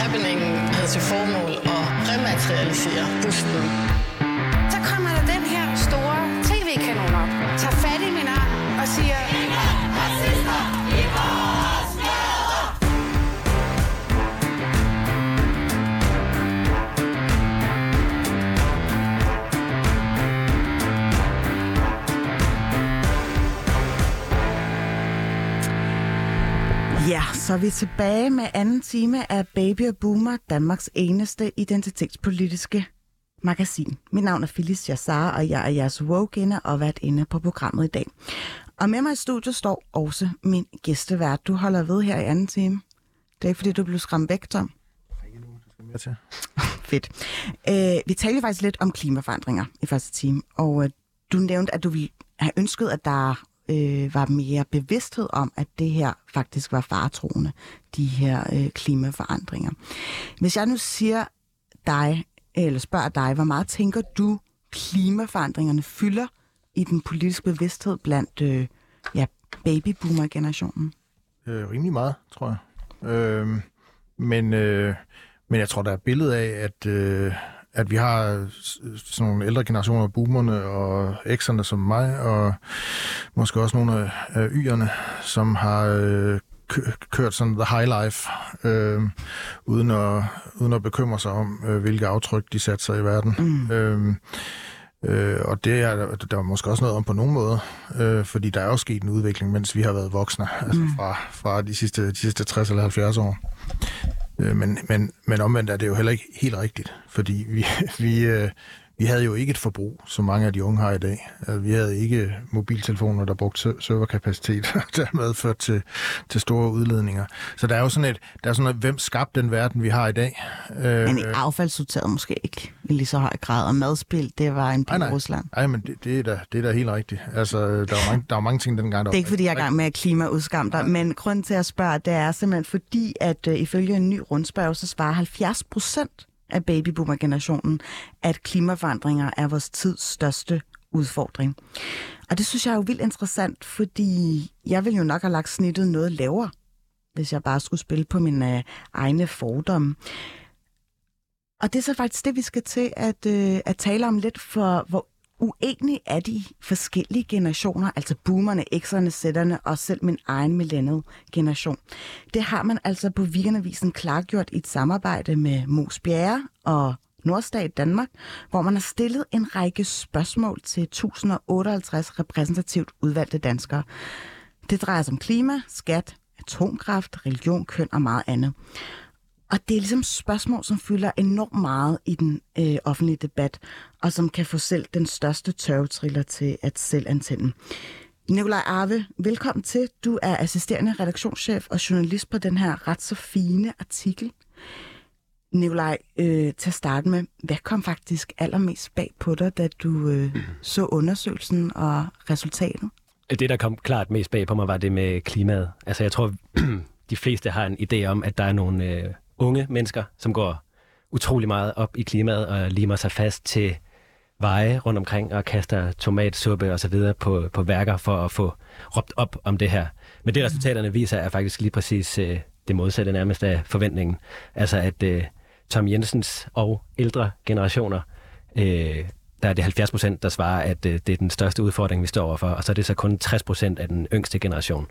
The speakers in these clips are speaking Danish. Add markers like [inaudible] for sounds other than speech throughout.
Happeningen havde til formål at rematerialisere busten. Så kommer der den her store tv-kanon op, tager fat i min arm og siger... så er vi tilbage med anden time af Baby og Boomer, Danmarks eneste identitetspolitiske magasin. Mit navn er Phyllis Jassar, og jeg er jeres woke og været inde på programmet i dag. Og med mig i studiet står også min gæstevært. Du holder ved her i anden time. Det er ikke, fordi du blev skræmt væk, Tom. mere [laughs] til. Fedt. Øh, vi talte faktisk lidt om klimaforandringer i første time, og øh, du nævnte, at du ville have ønsket, at der øh, var mere bevidsthed om, at det her faktisk var faretroende, de her øh, klimaforandringer. Hvis jeg nu siger dig, eller spørger dig, hvor meget tænker du, klimaforandringerne fylder i den politiske bevidsthed blandt øh, ja, babyboomer-generationen? Øh, rimelig meget, tror jeg. Øh, men, øh, men jeg tror, der er et billede af, at, øh, at vi har s- sådan nogle ældre generationer, boomerne og ekserne som mig, og måske også nogle af, yerne, som har øh, kø- kørt sådan the high life, øh, uden, at, uden at bekymre sig om, øh, hvilke aftryk de satte sig i verden. Mm. Øh, Øh, og det er der, er måske også noget om på nogen måde, øh, fordi der er jo sket en udvikling, mens vi har været voksne, altså fra, fra de, sidste, de sidste 60 eller 70 år. Øh, men, men, men omvendt er det jo heller ikke helt rigtigt, fordi vi, [laughs] vi, øh, vi havde jo ikke et forbrug, som mange af de unge har i dag. Altså, vi havde ikke mobiltelefoner, der brugte ser- serverkapacitet, [laughs] og dermed ført til, til store udledninger. Så der er jo sådan et, der er sådan et, hvem skabte den verden, vi har i dag? Øh, Men ikke affaldssorteret måske ikke i lige så høj grad, og madspil, det var en nej. Rusland. Nej, men det, det, er da, det er da helt rigtigt. Altså, der var mange, der var mange ting dengang, der Det er ikke, fordi jeg er i gang med at klimaudskamme dig, men grunden til at spørge, det er simpelthen fordi, at uh, ifølge en ny rundspørg, så svarer 70 procent af babyboomer-generationen, at klimaforandringer er vores tids største udfordring. Og det synes jeg er jo vildt interessant, fordi jeg vil jo nok have lagt snittet noget lavere, hvis jeg bare skulle spille på mine øh, egne fordomme. Og det er så faktisk det, vi skal til at, øh, at tale om lidt, for hvor uenige er de forskellige generationer, altså boomerne, x'erne, sætterne og selv min egen millennial generation. Det har man altså på Weekendavisen klargjort i et samarbejde med Mos Bjerre og Nordstat Danmark, hvor man har stillet en række spørgsmål til 1058 repræsentativt udvalgte danskere. Det drejer sig om klima, skat, atomkraft, religion, køn og meget andet. Og det er ligesom spørgsmål, som fylder enormt meget i den øh, offentlige debat, og som kan få selv den største tørvetriller til at selv antænde. Nikolaj Arve, velkommen til. Du er assisterende redaktionschef og journalist på den her ret så fine artikel. Nikolaj, øh, til at starte med, hvad kom faktisk allermest bag på dig, da du øh, så undersøgelsen og resultatet? Det, der kom klart mest bag på mig, var det med klimaet. Altså, jeg tror, [clears throat] de fleste har en idé om, at der er nogle øh, unge mennesker, som går utrolig meget op i klimaet og limer sig fast til veje rundt omkring og kaster tomatsuppe og så videre på, på værker for at få råbt op om det her. Men det, resultaterne viser, er faktisk lige præcis øh, det modsatte nærmest af forventningen. Altså, at øh, Tom Jensens og ældre generationer øh, der er det 70 procent, der svarer, at øh, det er den største udfordring, vi står overfor, og så er det så kun 60 procent af den yngste generation,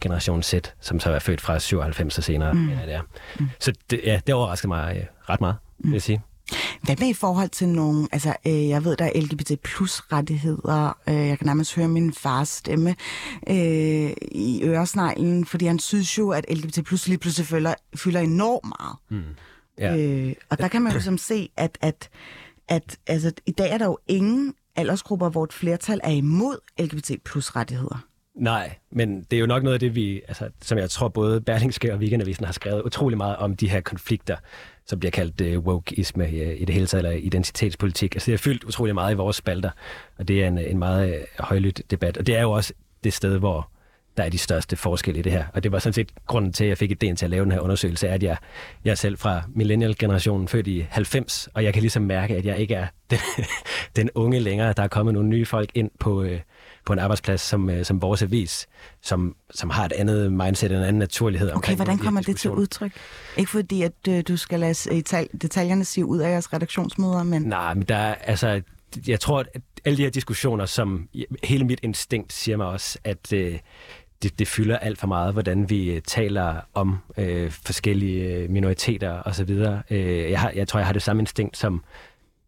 generation Z, som så er født fra 97 og senere, mm. eller det er. Mm. Så det, ja, det overrasker mig øh, ret meget, vil jeg sige. Hvad med i forhold til nogle, altså øh, jeg ved, der er LGBT plus rettigheder, øh, jeg kan nærmest høre min fars stemme øh, i øresneglen, fordi han synes jo, at LGBT plus lige pludselig fylder, fylder enormt meget. Mm. Ja. Øh, og der kan man jo som se, at, at, at altså, i dag er der jo ingen aldersgrupper, hvor et flertal er imod LGBT plus rettigheder. Nej, men det er jo nok noget af det, vi, altså, som jeg tror både Berlingske og Weekendavisen har skrevet utrolig meget om de her konflikter, som bliver kaldt øh, wokeisme i, i det hele taget, eller identitetspolitik. Altså det er fyldt utrolig meget i vores spalter, og det er en, en meget øh, højlydt debat. Og det er jo også det sted, hvor der er de største forskelle i det her. Og det var sådan set grunden til, at jeg fik idéen til at lave den her undersøgelse, er, at jeg, jeg er selv fra millennial-generationen, født i 90, og jeg kan ligesom mærke, at jeg ikke er [laughs] den, den unge længere. Der er kommet nogle nye folk ind på, øh, på en arbejdsplads som, øh, som vores avis, som, som har et andet mindset, en anden naturlighed. Okay, hvordan kommer det til udtryk? Ikke fordi, at øh, du skal lade detal- detaljerne sige ud af jeres redaktionsmøder, men Nej, men der er, altså, jeg tror, at alle de her diskussioner, som hele mit instinkt siger mig også, at øh, det, det fylder alt for meget, hvordan vi øh, taler om øh, forskellige øh, minoriteter osv. Øh, jeg, har, jeg tror, jeg har det samme instinkt, som,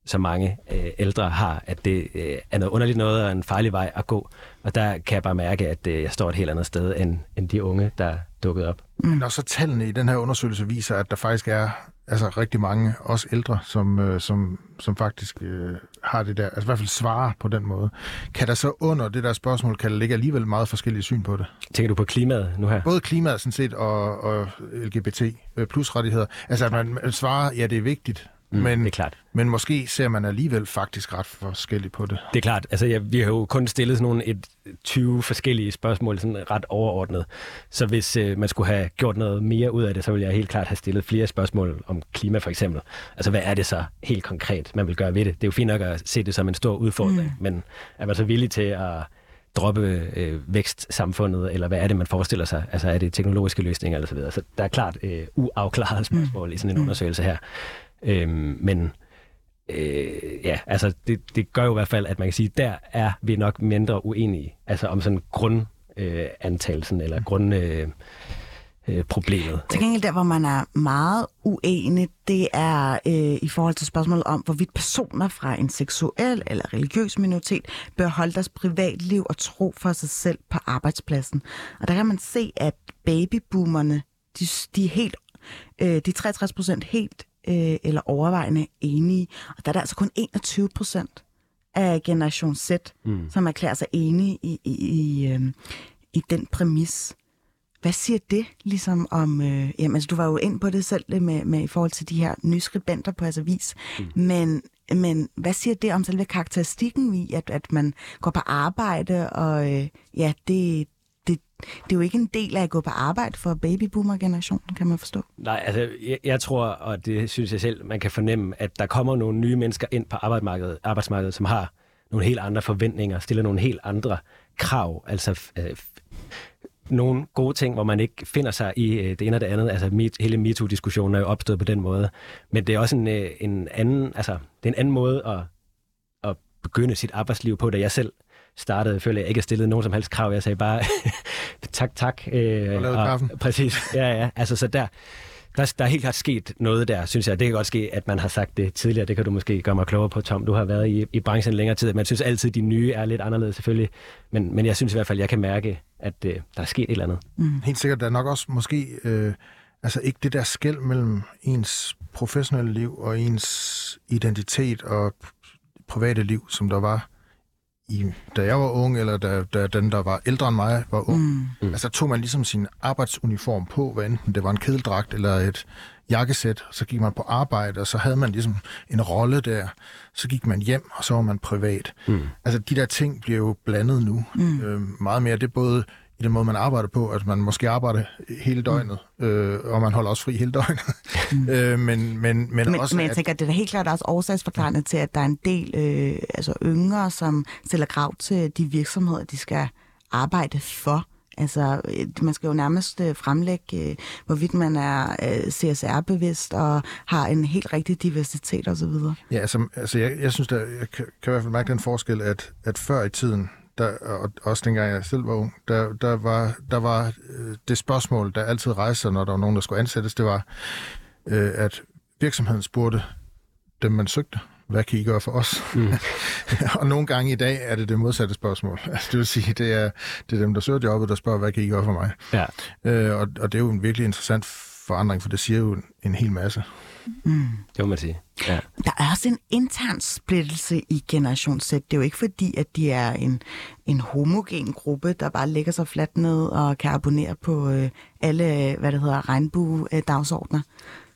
som mange øh, ældre har, at det øh, er noget underligt noget og en farlig vej at gå. Og der kan jeg bare mærke, at øh, jeg står et helt andet sted end, end de unge, der dukkede op. Men også tallene i den her undersøgelse viser, at der faktisk er altså rigtig mange, også ældre, som, øh, som, som faktisk øh, har det der, altså i hvert fald svarer på den måde. Kan der så under det der spørgsmål, kan der ligge alligevel meget forskellige syn på det? Tænker du på klimaet nu her? Både klimaet sådan set og, og LGBT øh, plus rettigheder. Altså at man man svarer, ja det er vigtigt, Mm, men, det er klart. men måske ser man alligevel faktisk ret forskelligt på det. Det er klart. Altså, ja, vi har jo kun stillet sådan nogle et 20 forskellige spørgsmål, sådan ret overordnet. Så hvis øh, man skulle have gjort noget mere ud af det, så ville jeg helt klart have stillet flere spørgsmål om klima for eksempel. Altså, hvad er det så helt konkret, man vil gøre ved det? Det er jo fint nok at se det som en stor udfordring, mm. men er man så villig til at droppe øh, vækstsamfundet, eller hvad er det, man forestiller sig? Altså, er det teknologiske løsninger, eller så videre? Så der er klart øh, uafklarede spørgsmål mm. i sådan en undersøgelse her. Øhm, men øh, ja, altså det, det gør jo i hvert fald, at man kan sige, der er vi nok mindre uenige, altså om sådan grundantagelsen eller grund... Øh, øh, problemet. Til gengæld der, hvor man er meget uenig, det er øh, i forhold til spørgsmålet om, hvorvidt personer fra en seksuel eller religiøs minoritet bør holde deres privatliv og tro for sig selv på arbejdspladsen. Og der kan man se, at babyboomerne, de, de er helt, øh, de er 63 procent helt øh, eller overvejende enige. Og der er der altså kun 21 procent af Generation Z, mm. som erklærer sig enige i, i, i, øh, i den præmis. Hvad siger det ligesom om... Øh, jamen, altså, du var jo ind på det selv med, med i forhold til de her nye skribenter på jeres avis. Mm. Men, men hvad siger det om selve karakteristikken i, at, at man går på arbejde, og øh, ja, det, det, det er jo ikke en del af at gå på arbejde for babyboomer-generationen, kan man forstå. Nej, altså jeg, jeg tror, og det synes jeg selv, man kan fornemme, at der kommer nogle nye mennesker ind på arbejdsmarkedet, arbejdsmarkedet som har nogle helt andre forventninger, stiller nogle helt andre krav, altså øh, nogle gode ting, hvor man ikke finder sig i øh, det ene og det andet. Altså mit, hele MeToo-diskussionen er jo opstået på den måde. Men det er også en, øh, en anden, altså det er en anden måde at, at begynde sit arbejdsliv på, da jeg selv startede, føler jeg ikke har stillet nogen som helst krav. Jeg sagde bare [laughs] tak, tak. Øh, Og lavede kaffen. Præcis, ja, ja. Altså så der, der, der er helt klart sket noget der, synes jeg. Det kan godt ske, at man har sagt det tidligere. Det kan du måske gøre mig klogere på, Tom. Du har været i, i branchen længere tid. Man synes altid, at de nye er lidt anderledes selvfølgelig. Men, men jeg synes i hvert fald, at jeg kan mærke, at øh, der er sket et eller andet. Mm. Helt sikkert, der er nok også måske øh, altså ikke det der skæld mellem ens professionelle liv og ens identitet og private liv, som der var i, da jeg var ung, eller da, da den, der var ældre end mig, var ung. Mm. Altså tog man ligesom sin arbejdsuniform på, hvad enten det var en kedeldragt eller et jakkesæt, så gik man på arbejde, og så havde man ligesom en rolle der. Så gik man hjem, og så var man privat. Mm. Altså de der ting bliver jo blandet nu. Mm. Øh, meget mere. Det er både i den måde, man arbejder på, at man måske arbejder hele døgnet, mm. øh, og man holder også fri hele døgnet. Mm. [laughs] øh, men, men, men, Men, også, men jeg tænker, at det er helt klart også årsagsforklarende til, at der er en del øh, altså yngre, som stiller krav til de virksomheder, de skal arbejde for. Altså, øh, man skal jo nærmest øh, fremlægge, øh, hvorvidt man er CSR-bevidst og har en helt rigtig diversitet osv. ja, altså, altså jeg, jeg synes, der, jeg kan, kan i hvert fald mærke den forskel, at, at før i tiden, der, og også dengang jeg selv var ung, der, der var, der var øh, det spørgsmål, der altid rejste sig, når der var nogen, der skulle ansættes, det var, øh, at virksomheden spurgte dem, man søgte, hvad kan I gøre for os? Mm. [laughs] og nogle gange i dag er det det modsatte spørgsmål. [laughs] Altså, det vil sige, det er, det er dem, der søger jobbet, der spørger, hvad kan I gøre for mig? Ja. Øh, og, og det er jo en virkelig interessant forandring, for det siger jo en, hel masse. Mm. Det må man sige. Ja. Der er også en intern splittelse i Generation Z. Det er jo ikke fordi, at de er en, en homogen gruppe, der bare lægger sig fladt ned og kan abonnere på øh, alle, hvad det hedder, regnbue-dagsordner.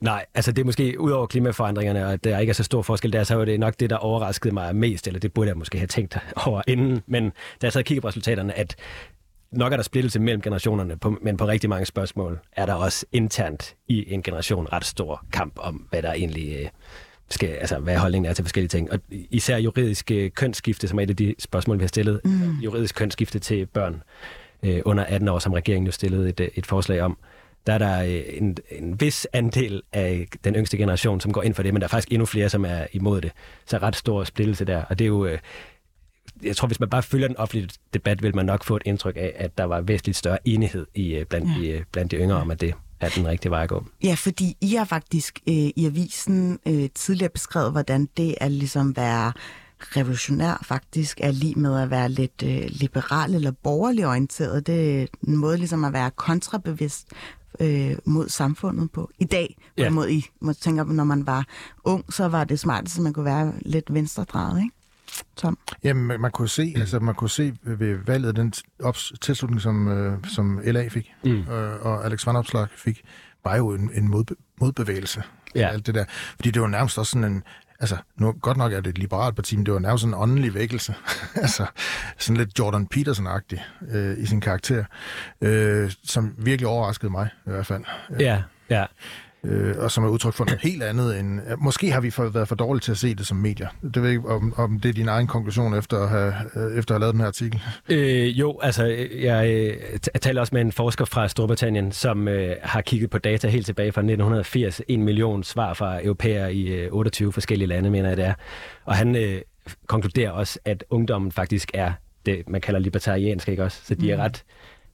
Nej, altså det er måske ud over klimaforandringerne, og der ikke er så stor forskel der, så var det nok det, der overraskede mig mest, eller det burde jeg måske have tænkt over inden, men da jeg så kiggede på resultaterne, at nok er der splittelse mellem generationerne, på, men på rigtig mange spørgsmål er der også internt i en generation ret stor kamp om, hvad der egentlig, øh, skal, altså, hvad holdningen er til forskellige ting. Og især juridisk øh, kønsskifte, som er et af de spørgsmål, vi har stillet. Mm. Juridisk kønsskifte til børn øh, under 18 år, som regeringen jo stillede et, øh, et forslag om. Der er der en, en vis andel af den yngste generation, som går ind for det, men der er faktisk endnu flere, som er imod det. Så ret stor splittelse der. Og det er jo... Øh, jeg tror, hvis man bare følger den offentlige debat, vil man nok få et indtryk af, at der var væsentligt større enighed i, øh, blandt, ja. de, blandt de yngre om, at det er den rigtige vej at gå. Ja, fordi I har faktisk øh, i avisen øh, tidligere beskrevet, hvordan det at ligesom være revolutionær faktisk er lige med at være lidt øh, liberal eller borgerlig orienteret. Det er en måde ligesom at være kontrabevidst øh, mod samfundet på. I dag, Ja. måde, I må tænke på, når man var ung, så var det smarteste, man kunne være lidt venstredrejet, ikke? Tom? Jamen, man, kunne se, altså man kunne se ved valget den ops, tilslutning, som, øh, som LA fik, Mm. øh, og Alex Van Opslag fik, var jo en, en modbe, modbevægelse. Ja. Alt det der. Fordi det var nærmest også sådan en, altså nu, godt nok er det et liberalt parti, men det var nærmest sådan en åndelig vækkelse. [laughs] altså sådan lidt Jordan Peterson-agtig øh, i sin karakter, øh, som virkelig overraskede mig i hvert fald. Ja, ja. Øh, og som er udtryk for noget helt andet end... Måske har vi for, været for dårlige til at se det som medier. Det ved jeg ikke, om, om det er din egen konklusion efter at have, øh, efter at have lavet den her artikel. Øh, jo, altså, jeg, øh, jeg taler også med en forsker fra Storbritannien, som øh, har kigget på data helt tilbage fra 1980. En million svar fra europæere i øh, 28 forskellige lande, mener jeg det er. Og han øh, konkluderer også, at ungdommen faktisk er det, man kalder libertariansk, ikke også? Så de er ret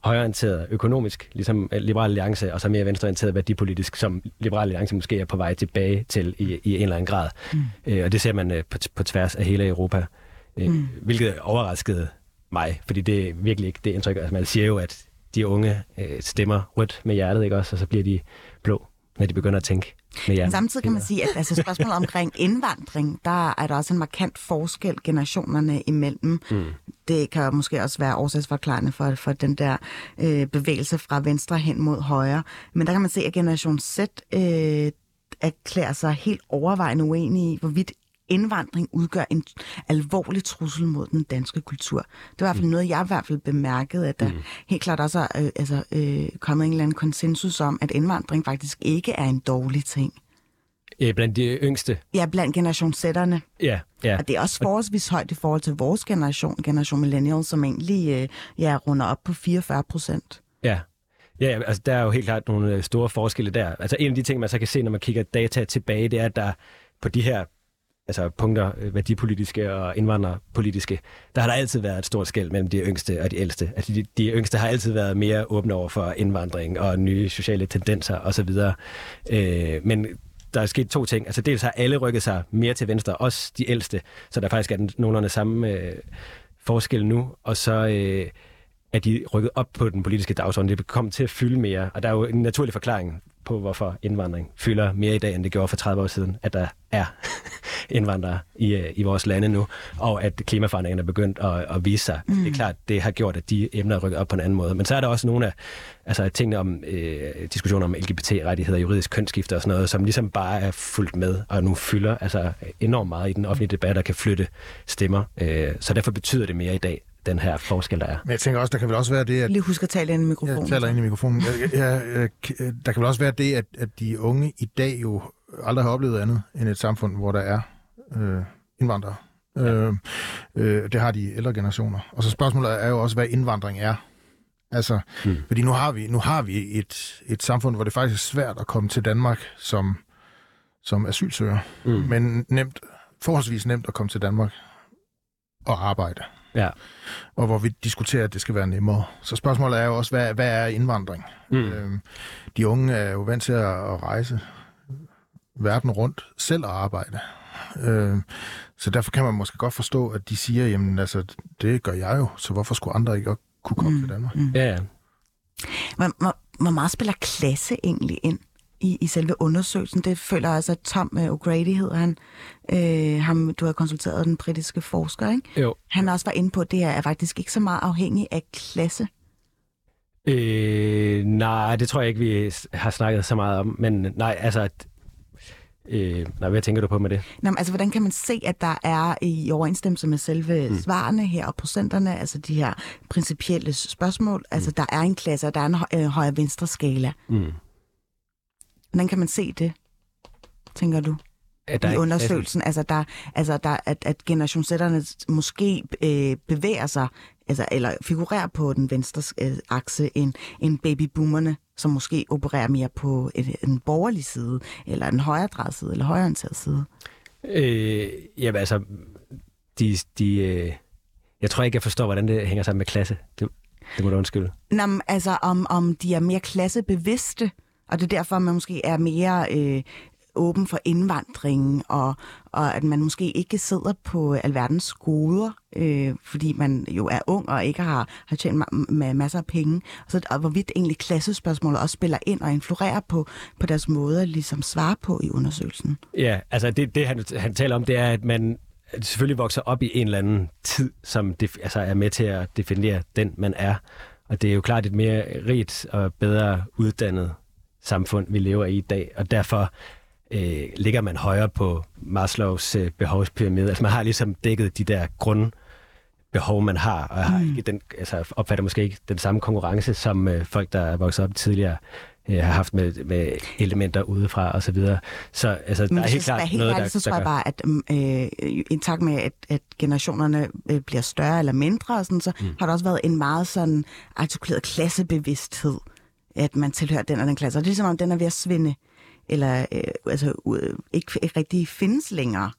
højorienteret økonomisk, ligesom øh, Liberal Alliance, og så mere venstreorienteret værdipolitisk, som Liberal Alliance måske er på vej tilbage til i, i en eller anden grad. Mm. Øh, og det ser man øh, på, på tværs af hele Europa, øh, mm. hvilket overraskede mig, fordi det er virkelig ikke det indtryk. Altså, man siger jo, at de unge øh, stemmer rødt med hjertet, ikke også? Og så bliver de blå, når de begynder at tænke med. Men samtidig kan man sige, at altså, spørgsmålet omkring [laughs] indvandring, der er der også en markant forskel generationerne imellem. Mm. Det kan måske også være årsagsforklarende for, for den der øh, bevægelse fra venstre hen mod højre. Men der kan man se, at generation Z øh, erklærer sig helt overvejende uenige i, hvorvidt indvandring udgør en alvorlig trussel mod den danske kultur. Det var i hvert fald noget, jeg i hvert fald bemærkede, at der mm. helt klart også er øh, altså, øh, kommet en eller anden konsensus om, at indvandring faktisk ikke er en dårlig ting. Øh, blandt de yngste. Ja, blandt generation Z'erne. Ja, ja. Og det er også forholdsvis højt i forhold til vores generation, generation millennials, som egentlig øh, ja, runder op på 44 procent. Ja. Ja, ja, altså der er jo helt klart nogle øh, store forskelle der. Altså en af de ting, man så kan se, når man kigger data tilbage, det er, at der på de her altså punkter, øh, værdipolitiske og indvandrerpolitiske, der har der altid været et stort skæld mellem de yngste og de ældste. Altså de, de yngste har altid været mere åbne over for indvandring og nye sociale tendenser osv. Øh, men der er sket to ting. Altså dels har alle rykket sig mere til venstre, også de ældste, så der faktisk er den, nogenlunde samme øh, forskel nu. Og så øh, er de rykket op på den politiske dagsorden. Det er kommet til at fylde mere, og der er jo en naturlig forklaring på, hvorfor indvandring fylder mere i dag, end det gjorde for 30 år siden, at der er [laughs] indvandrere i, øh, i vores lande nu, og at klimaforandringerne er begyndt at, at vise sig. Mm. Det er klart, det har gjort, at de emner er rykket op på en anden måde. Men så er der også nogle af altså, tingene om øh, diskussioner om LGBT-rettigheder, juridisk kønsskifte og sådan noget, som ligesom bare er fuldt med, og nu fylder altså, enormt meget i den offentlige debat, og kan flytte stemmer. Øh, så derfor betyder det mere i dag, den her forskel, der er. Men jeg tænker også, der kan vel også være det, at Lige husk at tale ind i mikrofonen. Jeg taler ind i mikrofonen. Jeg, jeg, jeg, der kan vel også være det, at, at de unge i dag jo aldrig har oplevet andet end et samfund, hvor der er øh, indvandrere. Ja. Øh, øh, det har de ældre generationer. Og så spørgsmålet er jo også, hvad indvandring er. Altså, hmm. fordi nu har vi, nu har vi et, et samfund, hvor det faktisk er svært at komme til Danmark som, som asylsøger. Hmm. Men nemt, forholdsvis nemt at komme til Danmark og arbejde Ja. og hvor vi diskuterer, at det skal være nemmere. Så spørgsmålet er jo også, hvad, hvad er indvandring? Mm. Øhm, de unge er jo vant til at, at rejse verden rundt selv og arbejde. Øhm, så derfor kan man måske godt forstå, at de siger, jamen altså, det gør jeg jo, så hvorfor skulle andre ikke også kunne komme mm. til Danmark? Mm. Ja, ja. Hvor, hvor, hvor meget spiller klasse egentlig ind i, i selve undersøgelsen? Det føler jeg også, at Tom uh, O'Grady hedder han. Øh, ham, du har konsulteret den britiske forsker, ikke? Jo. Han også var inde på, at det er faktisk ikke så meget afhængig af klasse. Øh, nej, det tror jeg ikke, vi har snakket så meget om. Men nej, altså... Øh, nej, hvad tænker du på med det? Nå, men altså, hvordan kan man se, at der er i overensstemmelse med selve mm. svarene her og procenterne, altså de her principielle spørgsmål, mm. altså der er en klasse, og der er en hø- øh, højre-venstre skala. Mm. Hvordan kan man se det, tænker du? At der i er- undersøgelsen. Altså, der, altså der, at, at generationssætterne måske øh, bevæger sig, altså, eller figurerer på den venstre øh, akse, end, end babyboomerne, som måske opererer mere på et, en borgerlig side, eller en højredrejet side, eller højreorienteret side. Øh, jamen altså, de, de, øh, jeg tror ikke, jeg forstår, hvordan det hænger sammen med klasse. Det, det må du undskylde. Nå, altså, om, om de er mere klassebevidste, og det er derfor, man måske er mere øh, åben for indvandringen, og, og at man måske ikke sidder på alverdens goder, øh, fordi man jo er ung og ikke har, har tjent ma- med masser af penge. Og, så, og hvorvidt egentlig klassespørgsmålet også spiller ind og influerer på, på deres måde at ligesom svare på i undersøgelsen. Ja, altså det, det han, han taler om, det er, at man selvfølgelig vokser op i en eller anden tid, som def, altså er med til at definere den, man er. Og det er jo klart et mere rigt og bedre uddannet samfund, vi lever i i dag, og derfor øh, ligger man højere på Maslows øh, behovspyramide. Altså man har ligesom dækket de der grundbehov, man har, og har ikke den, altså opfatter måske ikke den samme konkurrence, som øh, folk, der er vokset op tidligere, øh, har haft med, med elementer udefra og så videre. Så altså, der er helt klart helt noget, ærlig, der, så tror der jeg bare, at øh, i takt med, at, at generationerne øh, bliver større eller mindre, og sådan, så mm. har der også været en meget sådan artikuleret klassebevidsthed, at man tilhører den og den klasse. Og det er ligesom om, den er ved at svinde, eller øh, altså, øh, ikke, ikke rigtig findes længere.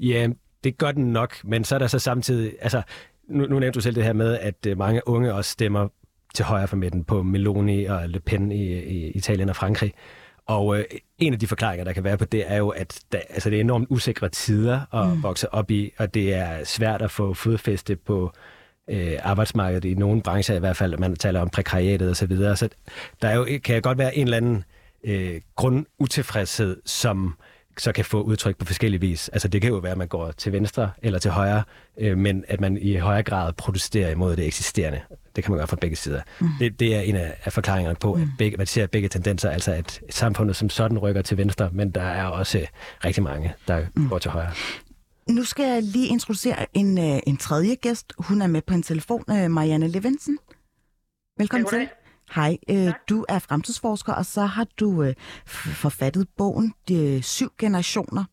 Ja, det gør den nok, men så er der så samtidig, altså nu, nu nævnte du selv det her med, at øh, mange unge også stemmer til højre for midten på Meloni og Le Pen i, i Italien og Frankrig. Og øh, en af de forklaringer, der kan være på det, er jo, at der, altså, det er enormt usikre tider at mm. vokse op i, og det er svært at få fodfæste på øh, arbejdsmarkedet i nogle brancher i hvert fald, man taler om prekariatet og så videre. Så der er jo, kan godt være en eller anden øh, grundutilfredshed, som så kan få udtryk på forskellige vis. Altså det kan jo være, at man går til venstre eller til højre, øh, men at man i højere grad protesterer imod det eksisterende. Det kan man gøre fra begge sider. Mm. Det, det er en af, af forklaringerne på, at begge, man ser begge tendenser, altså at samfundet som sådan rykker til venstre, men der er også rigtig mange, der mm. går til højre. Nu skal jeg lige introducere en, øh, en tredje gæst. Hun er med på en telefon, øh, Marianne Levinsen. Velkommen Ja, til. Hej, øh, du er fremtidsforsker, og så har du øh, forfattet bogen De Syv Generationer,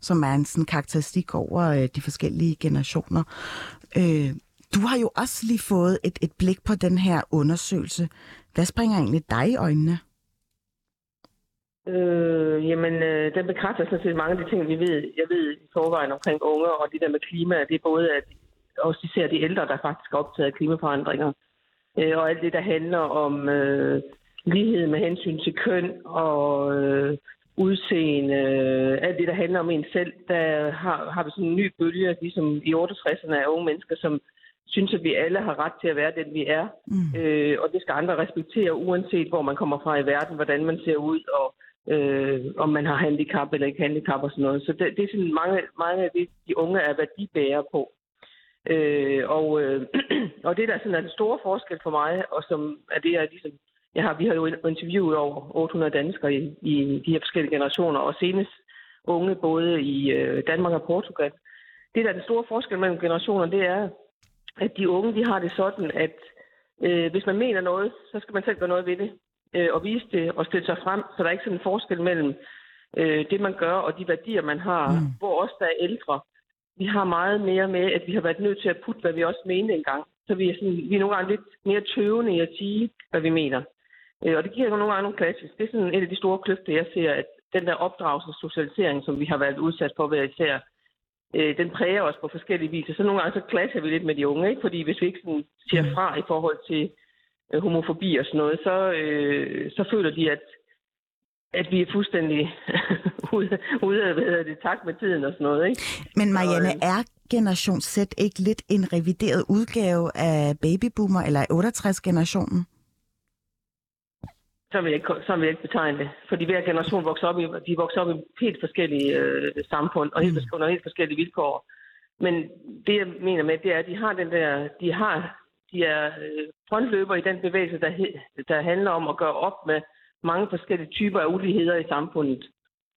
som er en sådan karakteristik over øh, de forskellige generationer. Øh, du har jo også lige fået et, et blik på den her undersøgelse. Hvad springer egentlig dig i øjnene? Øh, jamen, øh, den bekræfter sådan set mange af de ting, vi ved, jeg ved i forvejen omkring unge, og det der med klima, det er både, at også især de ældre, der faktisk er optaget af klimaforandringer, øh, og alt det, der handler om øh, lighed med hensyn til køn og øh, udseende, øh, alt det, der handler om en selv, der har, har vi sådan en ny bølge, ligesom i 68'erne af unge mennesker, som synes, at vi alle har ret til at være den, vi er. Mm. Øh, og det skal andre respektere, uanset hvor man kommer fra i verden, hvordan man ser ud, og øh, om man har handicap eller ikke handicap og sådan noget. Så det, det er sådan mange, mange af det, de unge er værdibærere på. Øh, og, øh, [clears throat] og det, der sådan er den store forskel for mig, og som er det, jeg ligesom... Jeg har, vi har jo interviewet over 800 danskere i, i de her forskellige generationer, og senest unge både i øh, Danmark og Portugal. Det, der er den store forskel mellem generationerne, det er, at de unge, de har det sådan, at øh, hvis man mener noget, så skal man selv gøre noget ved det, øh, og vise det, og stille sig frem, så der er ikke sådan en forskel mellem øh, det, man gør, og de værdier, man har, mm. hvor os, der er ældre, vi har meget mere med, at vi har været nødt til at putte, hvad vi også mente engang. Så vi er, sådan, vi er nogle gange lidt mere tøvende i at sige, hvad vi mener. Øh, og det giver nogle gange nogle klasser. Det er sådan et af de store kløfter, jeg ser, at den der opdragelse og socialisering, som vi har været udsat for hver især, øh, den præger os på forskellige vis. Så nogle gange så klasser vi lidt med de unge, ikke? fordi hvis vi ikke sådan siger fra i forhold til øh, homofobi og sådan noget, så, øh, så føler de, at, at vi er fuldstændig [laughs] ude, ude af hvad hedder det, takt med tiden og sådan noget. Ikke? Men Marianne, Og, er Generation Z ikke lidt en revideret udgave af babyboomer eller 68-generationen? Så vil, jeg ikke, så vil jeg ikke betegne det. Fordi hver generation vokser op i, de vokser op i helt forskellige øh, samfund og helt, mm. under helt forskellige vilkår. Men det, jeg mener med, det er, at de har den der, de har, de er øh, frontløber i den bevægelse, der, der handler om at gøre op med mange forskellige typer af uligheder i samfundet.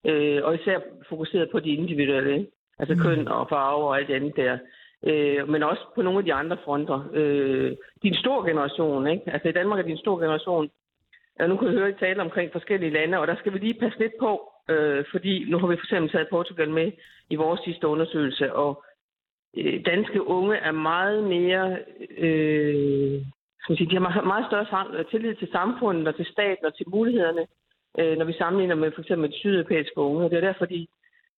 Øh, og især fokuseret på de individuelle, altså køn og farve og alt det andet der. Øh, men også på nogle af de andre fronter. Øh, de er en stor generation, ikke? Altså i Danmark er de en stor generation. Ja, nu kan vi høre I tale omkring forskellige lande, og der skal vi lige passe lidt på, øh, fordi nu har vi for eksempel taget Portugal med i vores sidste undersøgelse, og øh, danske unge er meget mere, øh, skal sige, de har meget- større sam- tillid til samfundet og til staten og til mulighederne, øh, når vi sammenligner med for eksempel de sydeuropæiske unge. Og det er derfor, de,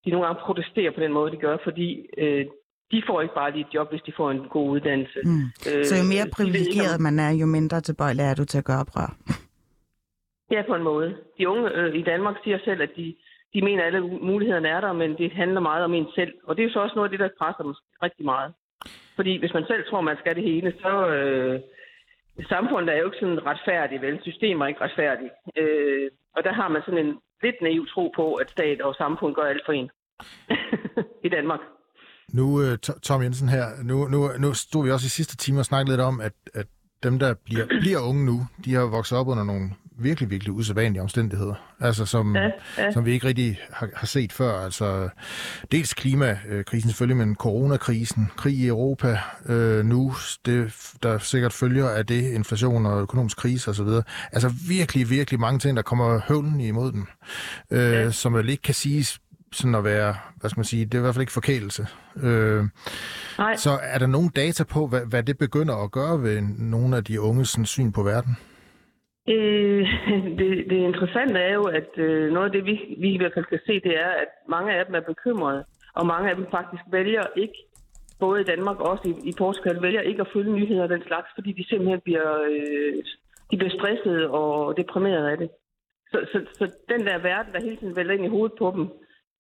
de nogle gange protesterer på den måde, de gør, fordi øh, de får ikke bare lige et job, hvis de får en god uddannelse. Mm. Øh, Så jo mere privilegeret man er, jo mindre tilbøjelig er du til at gøre oprør. Ja, på en måde. De unge øh, i Danmark siger selv, at de, de mener, at alle mulighederne er der, men det handler meget om en selv. Og det er jo så også noget af det, der presser dem rigtig meget. Fordi hvis man selv tror, man skal det hele, så... Øh, samfundet er jo ikke sådan retfærdigt, vel? Systemet er ikke retfærdigt. Øh, og der har man sådan en lidt naiv tro på, at stat og samfund gør alt for en. [laughs] I Danmark. Nu, øh, Tom Jensen her, nu, nu, nu stod vi også i sidste time og snakkede lidt om, at, at dem, der bliver, bliver unge nu, de har vokset op under nogle virkelig, virkelig usædvanlige omstændigheder, altså som, Ja, ja. som vi ikke rigtig har, har set før. Altså dels klimakrisen selvfølgelig, men coronakrisen, krig i Europa øh, nu, det, der sikkert følger af det, inflation og økonomisk krise osv. Altså virkelig, virkelig mange ting, der kommer høvlen imod dem, øh, ja. som vel ikke kan siges sådan at være, hvad skal man sige, det er i hvert fald ikke forkælelse. Øh, Nej. så er der nogen data på, hvad, hvad det begynder at gøre ved nogle af de unges sådan, syn på verden? Øh, [laughs] det, det interessante er jo, at øh, noget af det, vi, vi i hvert fald kan se, det er, at mange af dem er bekymrede, og mange af dem faktisk vælger ikke, både i Danmark og også i, i Portugal, vælger ikke at følge nyheder af den slags, fordi de simpelthen bliver, øh, de bliver stresset og deprimeret af det. Så, så, så den der verden, der hele tiden vælger ind i hovedet på dem,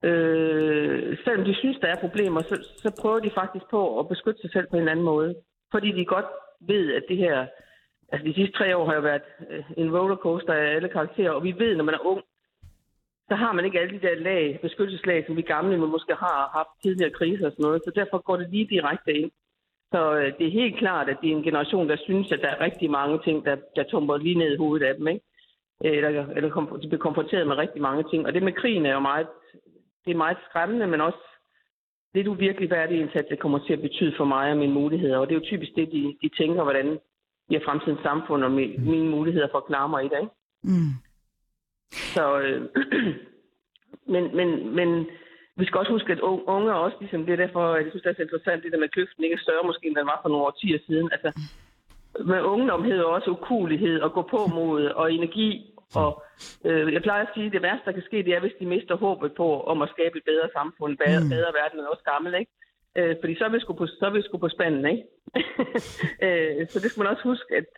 øh, selvom de synes, der er problemer, så, så prøver de faktisk på at beskytte sig selv på en anden måde. Fordi de godt ved, at det her Altså de sidste tre år har jo været øh, en rollercoaster af alle karakterer, og vi ved, når man er ung, så har man ikke alle de der lag, beskyttelseslag, som vi gamle man måske har haft tidligere kriser og sådan noget, så derfor går det lige direkte ind. Så øh, det er helt klart, at det er en generation, der synes, at der er rigtig mange ting, der, der tumper lige ned i hovedet af dem, ikke? Øh, eller, eller kom- de bliver konfronteret med rigtig mange ting. Og det med krigen er jo meget, det er meget skræmmende, men også det, du hvad er det indsats, det kommer til at betyde for mig og mine muligheder. Og det er jo typisk det, de, de tænker, hvordan bliver fremtidens samfund og mi- mine muligheder for at klare mig i. Ikke? Mm. Så, øh, [clears throat] men, men, men vi skal også huske, at un- unge også, ligesom det er derfor, jeg synes, det er så interessant, det der med at kløften ikke er større måske, end den var for nogle årtier siden. Altså, med ungdom hedder også ukulighed og gå på mod og energi. Og øh, jeg plejer at sige, at det værste, der kan ske, det er, hvis de mister håbet på om at skabe et bedre samfund, bedre, Mm. bedre verden end også gammel, ikke? Øh, fordi så er vi sgu på, så er vi sgu på spanden, ikke? [laughs] øh, så det skal man også huske, at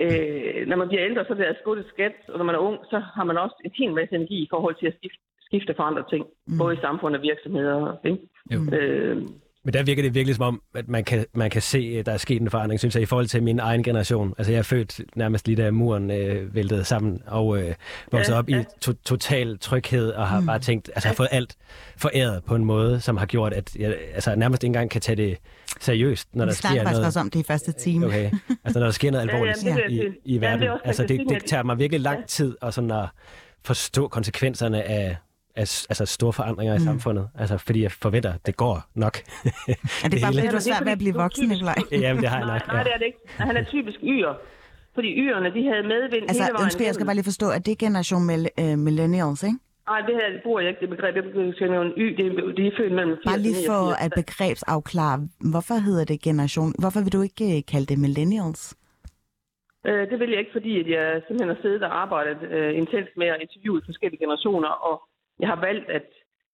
øh, når man bliver ældre, så er det gået et skat, og når man er ung, så har man også en hel masse energi i forhold til at skifte, skifte for andre ting, mm. både i samfund og virksomheder. Ikke? Jo. Øh, Men der virker det virkelig som om, at man kan, man kan se, at der er sket en forandring, synes jeg, i forhold til min egen generation. Altså jeg er født nærmest lige da muren øh, væltede sammen, og øh, vokset Ja, op ja. i to- total tryghed, og har mm. bare tænkt, altså har fået alt foræret på en måde, som har gjort, at jeg altså, nærmest ikke engang kan tage det seriøst, når Vi der sker snakker faktisk noget. også om det i første time. Okay. Altså når der sker noget [laughs] Ja, ja, alvorligt det i, i Ja, verden. det er også, altså det, det tager mig virkelig lang Ja. tid at, sådan at forstå konsekvenserne af, af altså store forandringer i samfundet. Altså fordi jeg forventer, at det går nok. [laughs] Er det bare hele. fordi, du er det er svært ved at blive voksen, Nikolaj? Jamen det har jeg nej, nok. nej, det er det ikke. Han er typisk yr. Fordi yrerne, de havde medvind Altså, hele vejen undskyld, jeg skal bare lige forstå, at det er generation mill- øh, millennials, ikke? Nej, det her bruger jeg ikke, det begreb. Jeg skal nævne y, det er, de er født mellem 80 Bare lige for 89. at begrebsafklare, hvorfor hedder det generation? Hvorfor vil du ikke øh, kalde det millennials? Øh, det vil jeg ikke, fordi at jeg simpelthen har siddet og arbejdet øh, intens med at interviewe forskellige generationer, og jeg har valgt, at,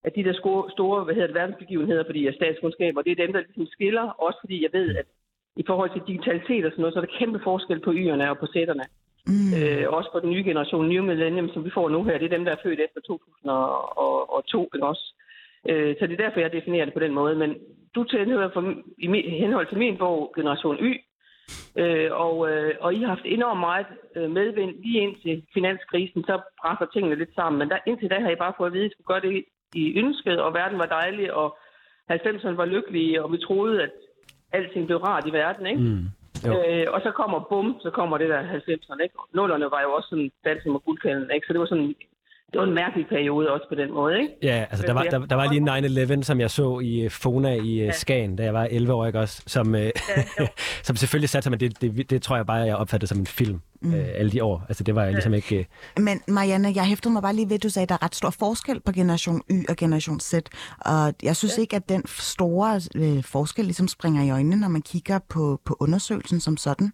at de der store, store hvad hedder det, verdensbegivenheder, fordi jeg er statskundskaber, det er dem, der ligesom skiller, også fordi jeg ved, at i forhold til digitalitet og sådan noget, så er der kæmpe forskel på yerne og på sætterne. Mm. Øh, også på den nye generation, New Millennium, som vi får nu her, det er dem, der er født efter 2002, ikke også? Øh, så det er derfor, jeg definerer det på den måde. Men du tilhører for, i henhold til min bog, Generation Y, øh, og, øh, og I har haft enormt meget øh, medvind lige indtil finanskrisen, så presser tingene lidt sammen. Men der, indtil da har I bare fået at vide, at I skulle gøre det, I ønskede, og verden var dejlig, og 90'erne var lykkelige, og vi troede, at alting blev rart i verden, ikke? Mm. Jo. Øh, og så kommer bum, så kommer det der 90'erne, ikke? Nullerne var jo også sådan dansen med guldkalden, ikke? Så det var sådan det var en mærkelig periode også på den måde, ikke? Ja, altså der var, der, der var lige 9-11, som jeg så i øh, Fona i ja. Skagen, da jeg var 11 år, ikke også? Som, ja, [laughs] som selvfølgelig satte sig, men det, det, det tror jeg bare, jeg opfattede som en film mm. øh, alle de år. Altså det var jeg ligesom ikke... Øh... Men Marianne, jeg hæftede mig bare lige ved, at du sagde, at der er ret stor forskel på generation Y og generation Z. Og jeg synes ja. ikke, at den store øh, forskel ligesom springer i øjnene, når man kigger på, på undersøgelsen som sådan.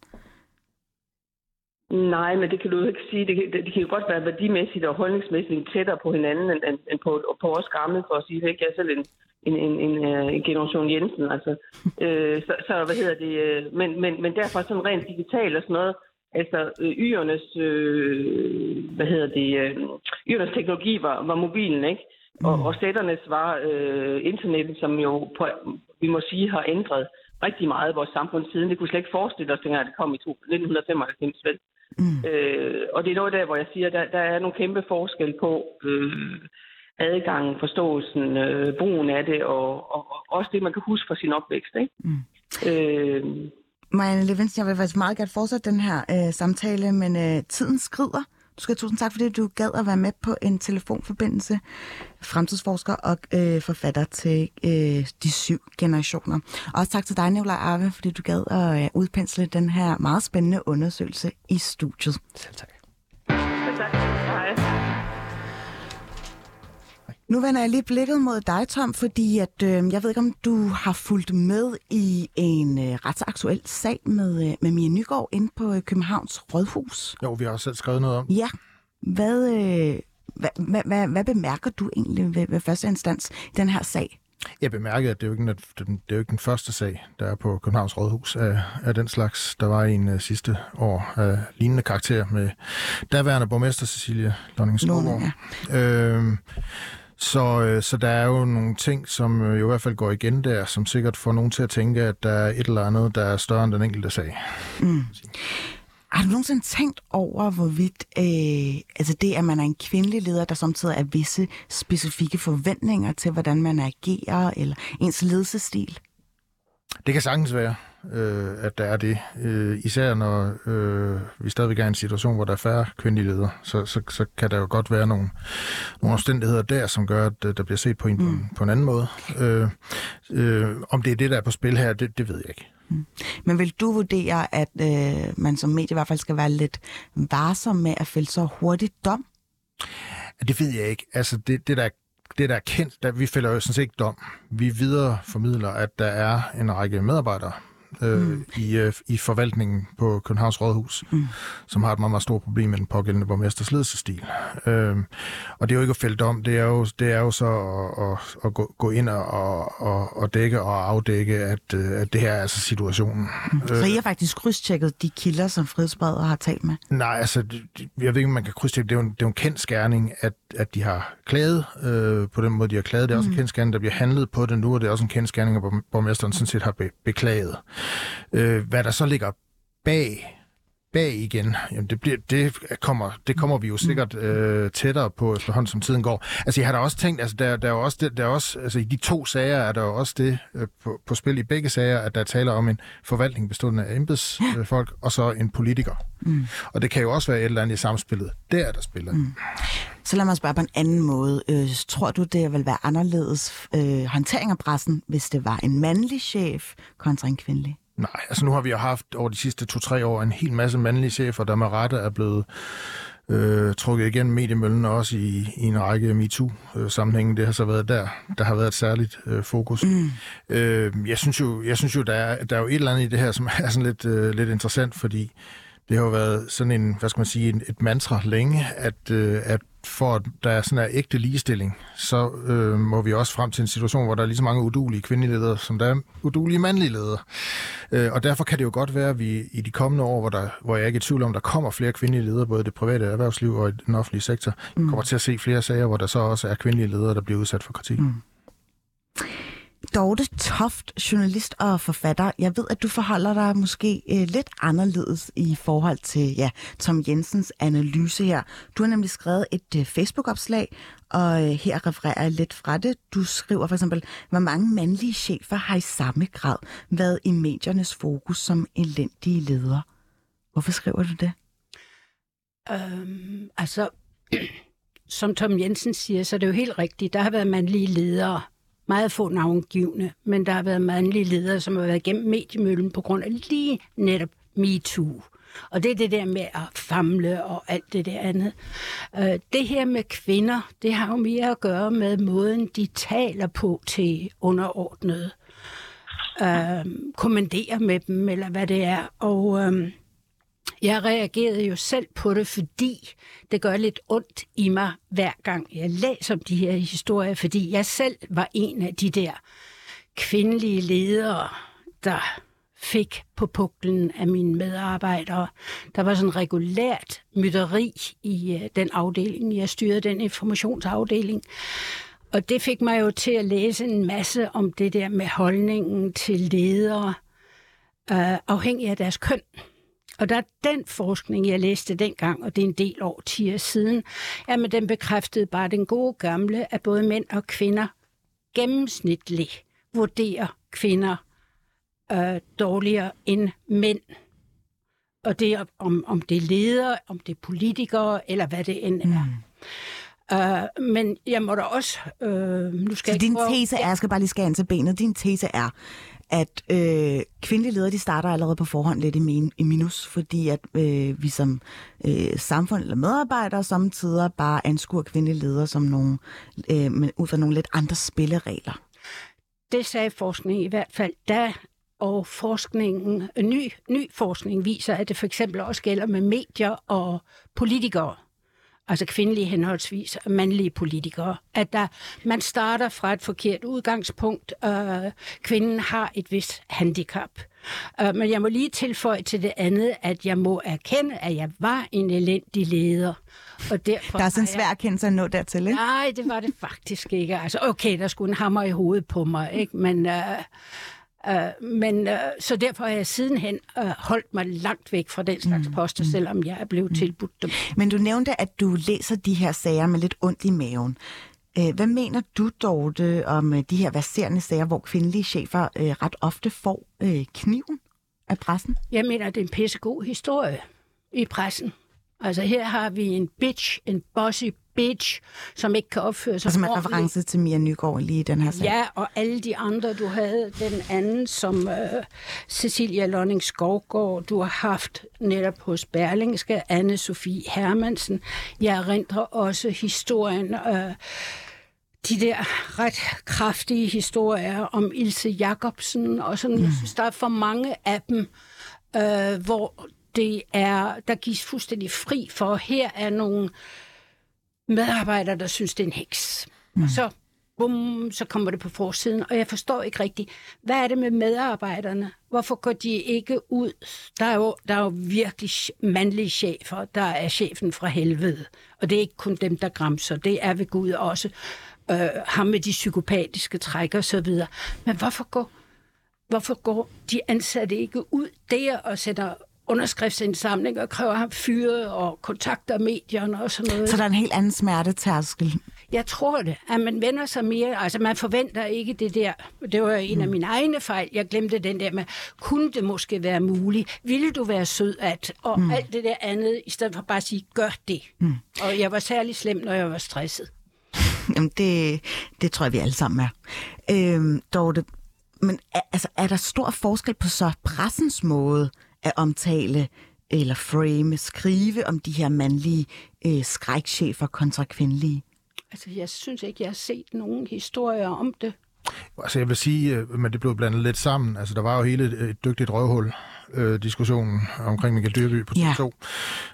Nej, men det kan du jo ikke sige. Det kan, det, det kan jo godt være værdimæssigt og holdningsmæssigt tættere på hinanden end, end, end på, på os gamle, for at sige det. Ikke? Jeg er selv en, en, en, en, øh, en generation Jensen, altså. [laughs] øh, så, så, hvad hedder det? Øh, men, men, men derfor sådan rent digitalt og sådan noget, altså yernes, øh, hvad hedder det, øh, yernes teknologi var, var mobilen, ikke? Og, mm. og sætternes var øh, internettet, som jo, på, vi må sige, har ændret rigtig meget i vores samfund siden. Det kunne slet ikke forestille os, dengang det kom i 1995, vel? Mm. Øh, og det er noget der, hvor jeg siger, der, der er nogle kæmpe forskel på øh, adgangen, forståelsen, øh, brugen af det, og, og, og også det, man kan huske fra sin opvækst. Ikke? Mm. Øh, Marianne Levinsen, jeg vil faktisk meget gerne fortsætte den her øh, samtale, men øh, tiden skrider. Du skal have tusind tak, fordi du gad at være med på en telefonforbindelse. Fremtidsforsker og øh, forfatter til øh, de syv generationer. Også tak til dig, Nicolaj Arve, fordi du gad at øh, udpensle den her meget spændende undersøgelse i studiet. Selv tak. Nu vender jeg lige blikket mod dig, Tom, fordi at, øh, jeg ved ikke, om du har fulgt med i en øh, ret så aktuel sag med, øh, med Mia Nygaard inde på øh, Københavns Rådhus. Jo, vi har også selv skrevet noget om. Ja. Hvad, øh, hvad, hvad, hvad, hvad bemærker du egentlig ved, ved første instans i den her sag? Jeg bemærkede, at det er jo ikke den, det er jo ikke den første sag, der er på Københavns Rådhus af, af den slags. Der var en uh, sidste år af lignende karakter med daværende borgmester Cecilie Lonning Ja. Øh, så, øh, så der er jo nogle ting, som øh, i hvert fald går igen der, som sikkert får nogen til at tænke, at der er et eller andet, der er større end den enkelte sag. Mm. Har du nogensinde tænkt over, hvorvidt øh, altså det, at man er en kvindelig leder, der samtidig er visse specifikke forventninger til, hvordan man agerer, eller ens ledelsestil? Det kan sagtens være øh, at der er det. Øh, især når øh, vi stadigvæk er i en situation, hvor der er færre kvindelige ledere, så, så, så kan der jo godt være nogle, nogle omstændigheder der, som gør, at øh, der bliver set på en, mm. på, på en anden måde. Øh, øh, om det er det, der er på spil her, det, det ved jeg ikke. Mm. Men vil du vurdere, at øh, man som medie i hvert fald skal være lidt varsom med at fælde så hurtigt dom? Det ved jeg ikke. Altså, det, det der det, der er kendt, der, vi fælder jo sådan set ikke dom. Vi videre formidler, at der er en række medarbejdere, øh, mm. i, øh, i forvaltningen på Københavns Rådhus, mm. som har et meget, meget stort problem med den pågældende borgmesters ledelsestil. Øh, og det er jo ikke at fælde om, det er jo, det er jo så at, at, at gå, gå ind og, og, og dække og afdække, at, øh, at det her er altså situationen. Mm. Så I har faktisk krydstjekket de kilder, som Frihedsbredet har talt med? Nej, altså, jeg ved ikke, om man kan krydstjekke. Det er jo en, det er jo en kendt skærning, at, at de har klaget øh, på den måde, de har klaget. Det er mm. også en mm. kendt skærning, der bliver handlet på det nu, og det er også en kendt skærning, at borgmesteren sådan set har be- beklaget. Øh, hvad der så ligger bag bag igen, jamen det, bliver, det, kommer, det kommer vi jo sikkert øh, tættere på efterhånden, som tiden går. Altså jeg har da også tænkt, altså der, der er også, det, der er også altså i de to sager er der jo også det øh, på, på spil i begge sager, at der taler om en forvaltning bestående af embedsfolk og så en politiker. Mm. Og det kan jo også være et eller andet i samspillet. Der der spiller. Mm. Så lad mig spørge på en anden måde. Øh, tror du, det vil være anderledes øh, håndtering af pressen, hvis det var en mandlig chef kontra en kvindelig? Nej, altså nu har vi jo haft over de sidste to-tre år en hel masse mandlige chefer, der med rette er blevet øh, trukket igennem mediemøllen, også i, i en række MeToo-sammenhænge. Det har så været der, der har været et særligt øh, fokus. Mm. Øh, jeg synes jo, jeg synes jo der, er, der er jo et eller andet i det her, som er sådan lidt, øh, lidt interessant, fordi det har jo været sådan en, hvad skal man sige, en, et mantra længe, at, øh, at for at der er sådan en ægte ligestilling, så øh, må vi også frem til en situation, hvor der er lige så mange udulige kvindelige ledere, som der er udulige mandlige ledere. Øh, og derfor kan det jo godt være, at vi i de kommende år, hvor, der, hvor jeg ikke er i tvivl om, der kommer flere kvindelige ledere, både i det private erhvervsliv og i den offentlige sektor, mm. kommer til at se flere sager, hvor der så også er kvindelige ledere, der bliver udsat for kritik. Mm. Dorte Toft, journalist og forfatter. Jeg ved, at du forholder dig måske øh, lidt anderledes i forhold til ja, Tom Jensens analyse her. Du har nemlig skrevet et øh, Facebook-opslag, og øh, her refererer jeg lidt fra det. Du skriver for eksempel, hvor mange mandlige chefer har i samme grad været i mediernes fokus som elendige ledere. Hvorfor skriver du det? Øhm, altså, [clears throat] som Tom Jensen siger, så er det jo helt rigtigt. Der har været mandlige ledere, meget få navngivende, men der har været mandlige ledere, som har været gennem mediemøllen på grund af lige netop MeToo. Og det er det der med at famle og alt det der andet. Øh, det her med kvinder, det har jo mere at gøre med måden, de taler på til underordnede. Øh, kommandere med dem, eller hvad det er. Og øh, jeg reagerede jo selv på det, fordi det gør lidt ondt i mig hver gang jeg læser om de her historier, fordi jeg selv var en af de der kvindelige ledere, der fik på puklen af mine medarbejdere. Der var sådan regulært mytteri i øh, den afdeling. Jeg styrede den informationsafdeling. Og det fik mig jo til at læse en masse om det der med holdningen til ledere, øh, afhængig af deres køn. Og der er den forskning, jeg læste dengang, og det er en del år 10 siden, jamen den bekræftede bare den gode gamle, at både mænd og kvinder gennemsnitligt vurderer kvinder øh, dårligere end mænd. Og det er, om, om det er ledere, om det er politikere, eller hvad det end er. Mm. Uh, men jeg må da også... Uh, nu skal Så jeg din prøve- tese er, jeg skal bare lige skære ind til benet, din tese er, at øh, kvindelige ledere, de starter allerede på forhånd lidt i, min, i minus, fordi at øh, vi som øh, samfund eller medarbejdere samtidig bare anskuer kvindelige ledere som nogle, øh, men ud fra nogle lidt andre spilleregler. Det sagde forskning i hvert fald da, og forskningen, ny, ny forskning viser, at det for eksempel også gælder med medier og politikere, altså kvindelige henholdsvis og mandlige politikere, at der, man starter fra et forkert udgangspunkt. Øh, kvinden har et vist handicap. Øh, men jeg må lige tilføje til det andet, at jeg må erkende, at jeg var en elendig leder. Og derfor Der er sådan en svær erkendelse at nå dertil, ikke? Nej, det var det faktisk ikke. Altså, okay, der skulle en hammer i hovedet på mig, ikke? Men, øh, øh, men øh, så derfor har jeg sidenhen øh, holdt mig langt væk fra den slags poster, selvom jeg er blevet tilbudt dem. Men du nævnte, at du læser de her sager med lidt ondt i maven. Hvad mener du, Dorte, om de her verserende sager, hvor kvindelige chefer øh, ret ofte får øh, kniven af pressen? Jeg mener, det er en pissegod historie i pressen. Altså her har vi en bitch, en bossy bitch, som ikke kan opføre sig Altså med reference til Mia Nygaard lige i den her sag. Ja, og alle de andre, du havde den anden som øh, Cecilia Lonning Skovgaard, du har haft netop hos Berlingske, anne Sofie Hermansen. Jeg erindrer også historien, øh, de der ret kraftige historier om Ilse Jacobsen, og sådan, jeg synes, der er for mange af dem, øh, hvor det er, der gives fuldstændig fri for, her er nogle medarbejdere, der synes, det er en heks. Mm. Så, bum, så kommer det på forsiden, og jeg forstår ikke rigtigt, hvad er det med medarbejderne? Hvorfor går de ikke ud? Der er jo, der er jo virkelig mandlige chefer, der er chefen fra helvede, og det er ikke kun dem, der græmser, det er ved Gud også øh, ham med de psykopatiske træk og så videre. Men hvorfor går, hvorfor går de ansatte ikke ud der og sætter underskriftsindsamling og kræver ham fyret og kontakter medierne og sådan noget. Så der er en helt anden smertetærskel. Jeg tror det, at man vender sig mere, altså man forventer ikke det der, det var en af mine egne fejl, jeg glemte den der med, kunne det måske være muligt, ville du være sød at, og mm. alt det der andet, i stedet for bare at sige, gør det. Mm. Og jeg var særlig slem, når jeg var stresset. [laughs] Jamen, det, det tror jeg, vi alle sammen er. Øhm, Dorte, men er, altså, er der stor forskel på så pressens måde at omtale eller frame, skrive om de her mandlige øh, skrækchefer kontra kvindelige? Altså, jeg synes ikke, jeg har set nogen historier om det. Altså jeg vil sige, øh, men det blev blandet lidt sammen. Altså der var jo hele et, dygtigt røvhul øh, diskussionen omkring Michael Dyrby på Ja. TV2,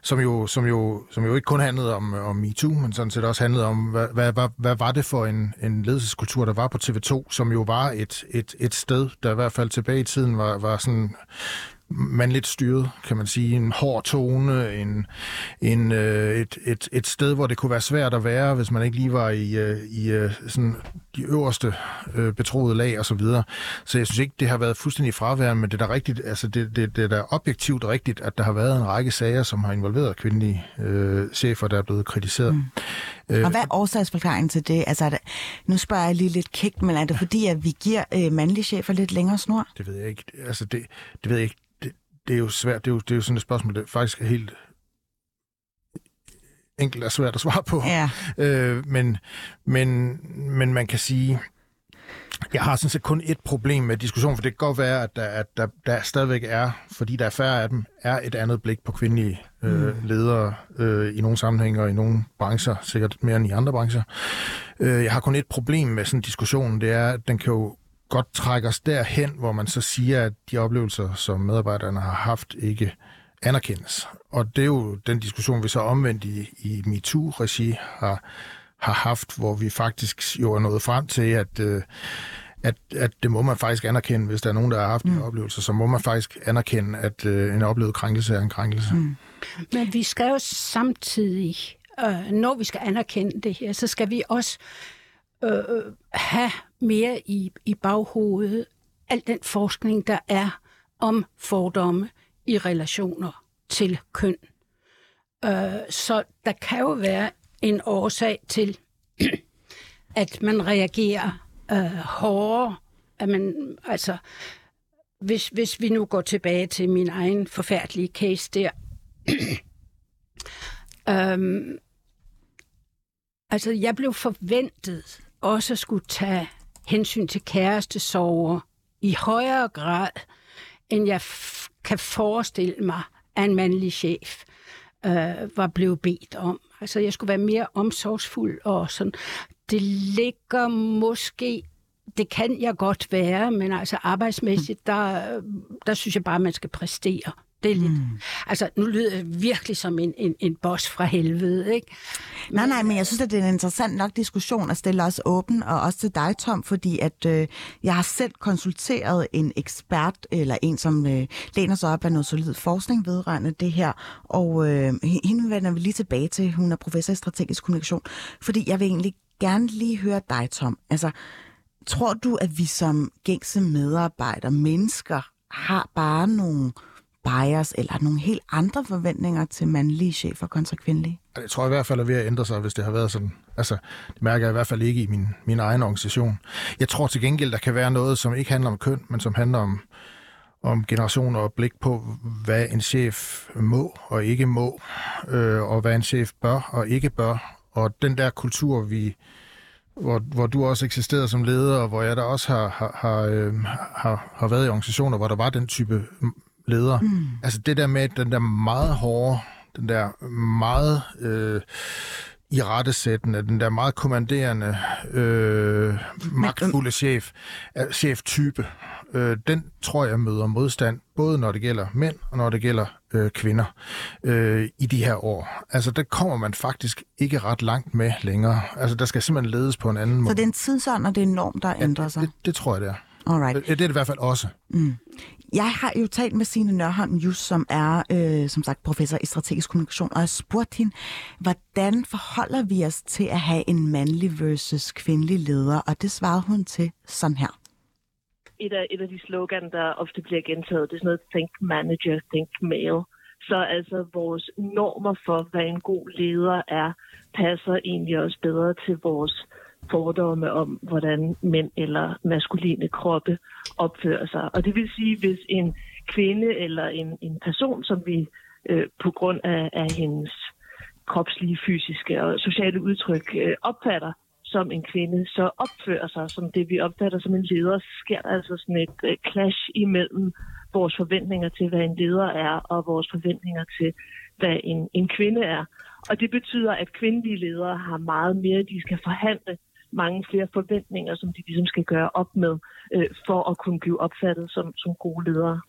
som, jo, som, jo, som jo ikke kun handlede om, om MeToo, men sådan set også handlede om, hvad, hvad, hvad, hvad var det for en, en ledelseskultur, der var på TV2, som jo var et, et, et sted, der i hvert fald tilbage i tiden var, var sådan mandligt styret, kan man sige. En hård tone, en, en, øh, et, et, et sted, hvor det kunne være svært at være, hvis man ikke lige var i, øh, i øh, sådan de øverste øh, betroede lag og så videre. Så jeg synes ikke, det har været fuldstændig fraværende, men det er da rigtigt, altså det, det, det er da objektivt rigtigt, at der har været en række sager, som har involveret kvindelige øh, chefer, der er blevet kritiseret. Mm. Og hvad er årsagsforklaringen til det? Altså, er det, nu spørger jeg lige lidt kægt, men er det fordi, at vi giver øh, mandlige chefer lidt længere snor? Det ved jeg ikke. Altså, det, det ved jeg ikke. Det, er jo svært. Det er jo, det er jo sådan et spørgsmål, der faktisk er helt enkelt er svært at svare på. Ja. [laughs] Øh, men, men, men man kan sige, jeg har sådan set kun et problem med diskussionen, for det kan godt være, at der, at der, der stadigvæk er, fordi der er færre af dem, er et andet blik på kvindelige øh, ledere øh, i nogle sammenhænge og i nogle brancher, sikkert mere end i andre brancher. Øh, jeg har kun et problem med sådan en diskussion, det er, at den kan jo godt trække os derhen, hvor man så siger, at de oplevelser, som medarbejderne har haft, ikke anerkendes. Og det er jo den diskussion, vi så omvendt i, i MeToo-regi har, har haft, hvor vi faktisk jo er nået frem til, at, øh, at, at det må man faktisk anerkende, hvis der er nogen, der har haft mm. en oplevelse, så må man faktisk anerkende, at øh, en oplevet krænkelse er en krænkelse. Mm. Men vi skal jo samtidig, øh, når vi skal anerkende det her, så skal vi også øh, have mere i, i baghovedet al den forskning, der er om fordomme i relationer til køn. Øh, så der kan jo være en årsag til, [clears throat] at man reagerer øh, hårdere. At man, altså, hvis, hvis vi nu går tilbage til min egen forfærdelige case der. [clears throat] øhm, altså, jeg blev forventet også at skulle tage hensyn til kærestesover i højere grad, end jeg kan forestille mig, at en mandlig chef øh, var blevet bedt om. Altså, jeg skulle være mere omsorgsfuld og sådan. Det ligger måske det kan jeg godt være, men altså arbejdsmæssigt, der, der synes jeg bare, at man skal præstere. Det er lidt, mm. Altså, nu lyder jeg virkelig som en, en, en boss fra helvede, ikke? Nej, nej, men jeg synes, at det er en interessant nok diskussion at stille os åben, og også til dig, Tom, fordi at øh, jeg har selv konsulteret en ekspert, eller en, som øh, læner sig op af noget solid forskning vedrørende det her, og øh, hende vender vi lige tilbage til. Hun er professor i strategisk kommunikation, fordi jeg vil egentlig gerne lige høre dig, Tom. Altså, tror du, at vi som gængse medarbejdere, mennesker, har bare nogle bias eller nogle helt andre forventninger til mandlige chefer kontra kvindelige? Altså, jeg tror i hvert fald er ved at ændre sig, hvis det har været sådan. Altså, det mærker jeg i hvert fald ikke i min, min egen organisation. Jeg tror til gengæld, der kan være noget, som ikke handler om køn, men som handler om, om generationer og blik på, hvad en chef må og ikke må, øh, og hvad en chef bør og ikke bør. Og den der kultur, vi, hvor, hvor du også eksisterede som leder, og hvor jeg da også har, har, har, øh, har, har været i organisationer, hvor der var den type leder. Mm. Altså det der med den der meget hårde, den der meget øh, i rettesættende, den der meget kommanderende, øh, magtfulde chef, øh, cheftype, øh, den tror jeg møder modstand, både når det gælder mænd og når det gælder øh, kvinder øh, i de her år. Altså, der kommer man faktisk ikke ret langt med længere. Altså, der skal simpelthen ledes på en anden måde. Så det er en tidsånd, og det er en norm, der ja, ændrer sig? Det, det tror jeg, det er. Alright. Det, det er det i hvert fald også. Mm. Jeg har jo talt med Signe Nørholm Just, som er, øh, som sagt, professor i strategisk kommunikation, og jeg spurgte hende, hvordan forholder vi os til at have en mandlig versus kvindelig leder? Og det svarede hun til sådan her. Et af, et af de slogan, der ofte bliver gentaget, det er sådan noget think manager, think male. Så altså vores normer for, hvad en god leder er, passer egentlig også bedre til vores fordomme om, hvordan mænd eller maskuline kroppe opfører sig. Og det vil sige, hvis en kvinde eller en, en person, som vi øh, på grund af, af hendes kropslige, fysiske og sociale udtryk øh, opfatter som en kvinde, så opfører sig som det, vi opfatter som en leder, så sker der altså sådan et øh, clash imellem vores forventninger til, hvad en leder er, og vores forventninger til, hvad en, en kvinde er. Og det betyder, at kvindelige ledere har meget mere, de skal forhandle mange flere forventninger, som de ligesom skal gøre op med, øh, for at kunne blive opfattet som, som gode ledere.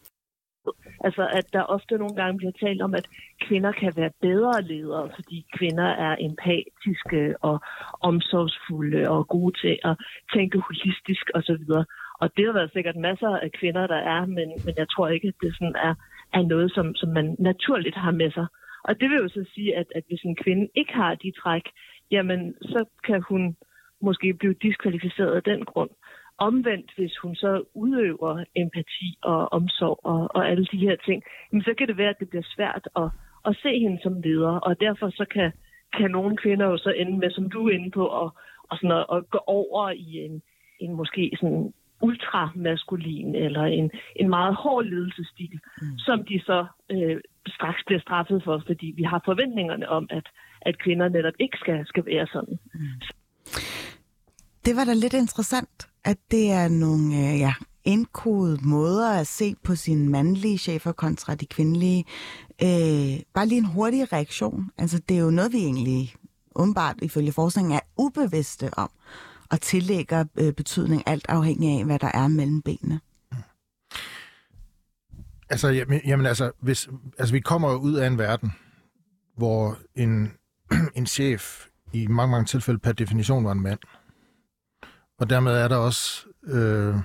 Altså, at der ofte nogle gange bliver talt om, at kvinder kan være bedre ledere, fordi kvinder er empatiske og omsorgsfulde og gode til at tænke holistisk osv. Og det har været sikkert masser af kvinder, der er, men, men jeg tror ikke, at det sådan er, er noget, som, som man naturligt har med sig. Og det vil jo så sige, at, at hvis en kvinde ikke har de træk, jamen så kan hun måske blive diskvalificeret af den grund. Omvendt, hvis hun så udøver empati og omsorg og, og alle de her ting, jamen, så kan det være, at det bliver svært at, at se hende som leder, og derfor så kan, kan nogle kvinder jo så ende med, som du er inde på, at, og sådan at, at gå over i en, en måske sådan ultramaskulin eller en, en meget hård ledelsesstil, mm. som de så øh, straks bliver straffet for, fordi vi har forventningerne om, at, at kvinder netop ikke skal, skal være sådan. Det var da lidt interessant, at det er nogle øh, ja, indkodede måder at se på sine mandlige chefer kontra de kvindelige. Øh, bare lige en hurtig reaktion. Altså, det er jo noget, vi egentlig åbenbart ifølge forskningen er ubevidste om, og tillægger øh, betydning alt afhængig af, hvad der er mellem benene. Mm. Altså, jamen, jamen altså, hvis, altså, vi kommer jo ud af en verden, hvor en, [clears throat] en chef i mange, mange tilfælde per definition var en mand. Og dermed er der også øh,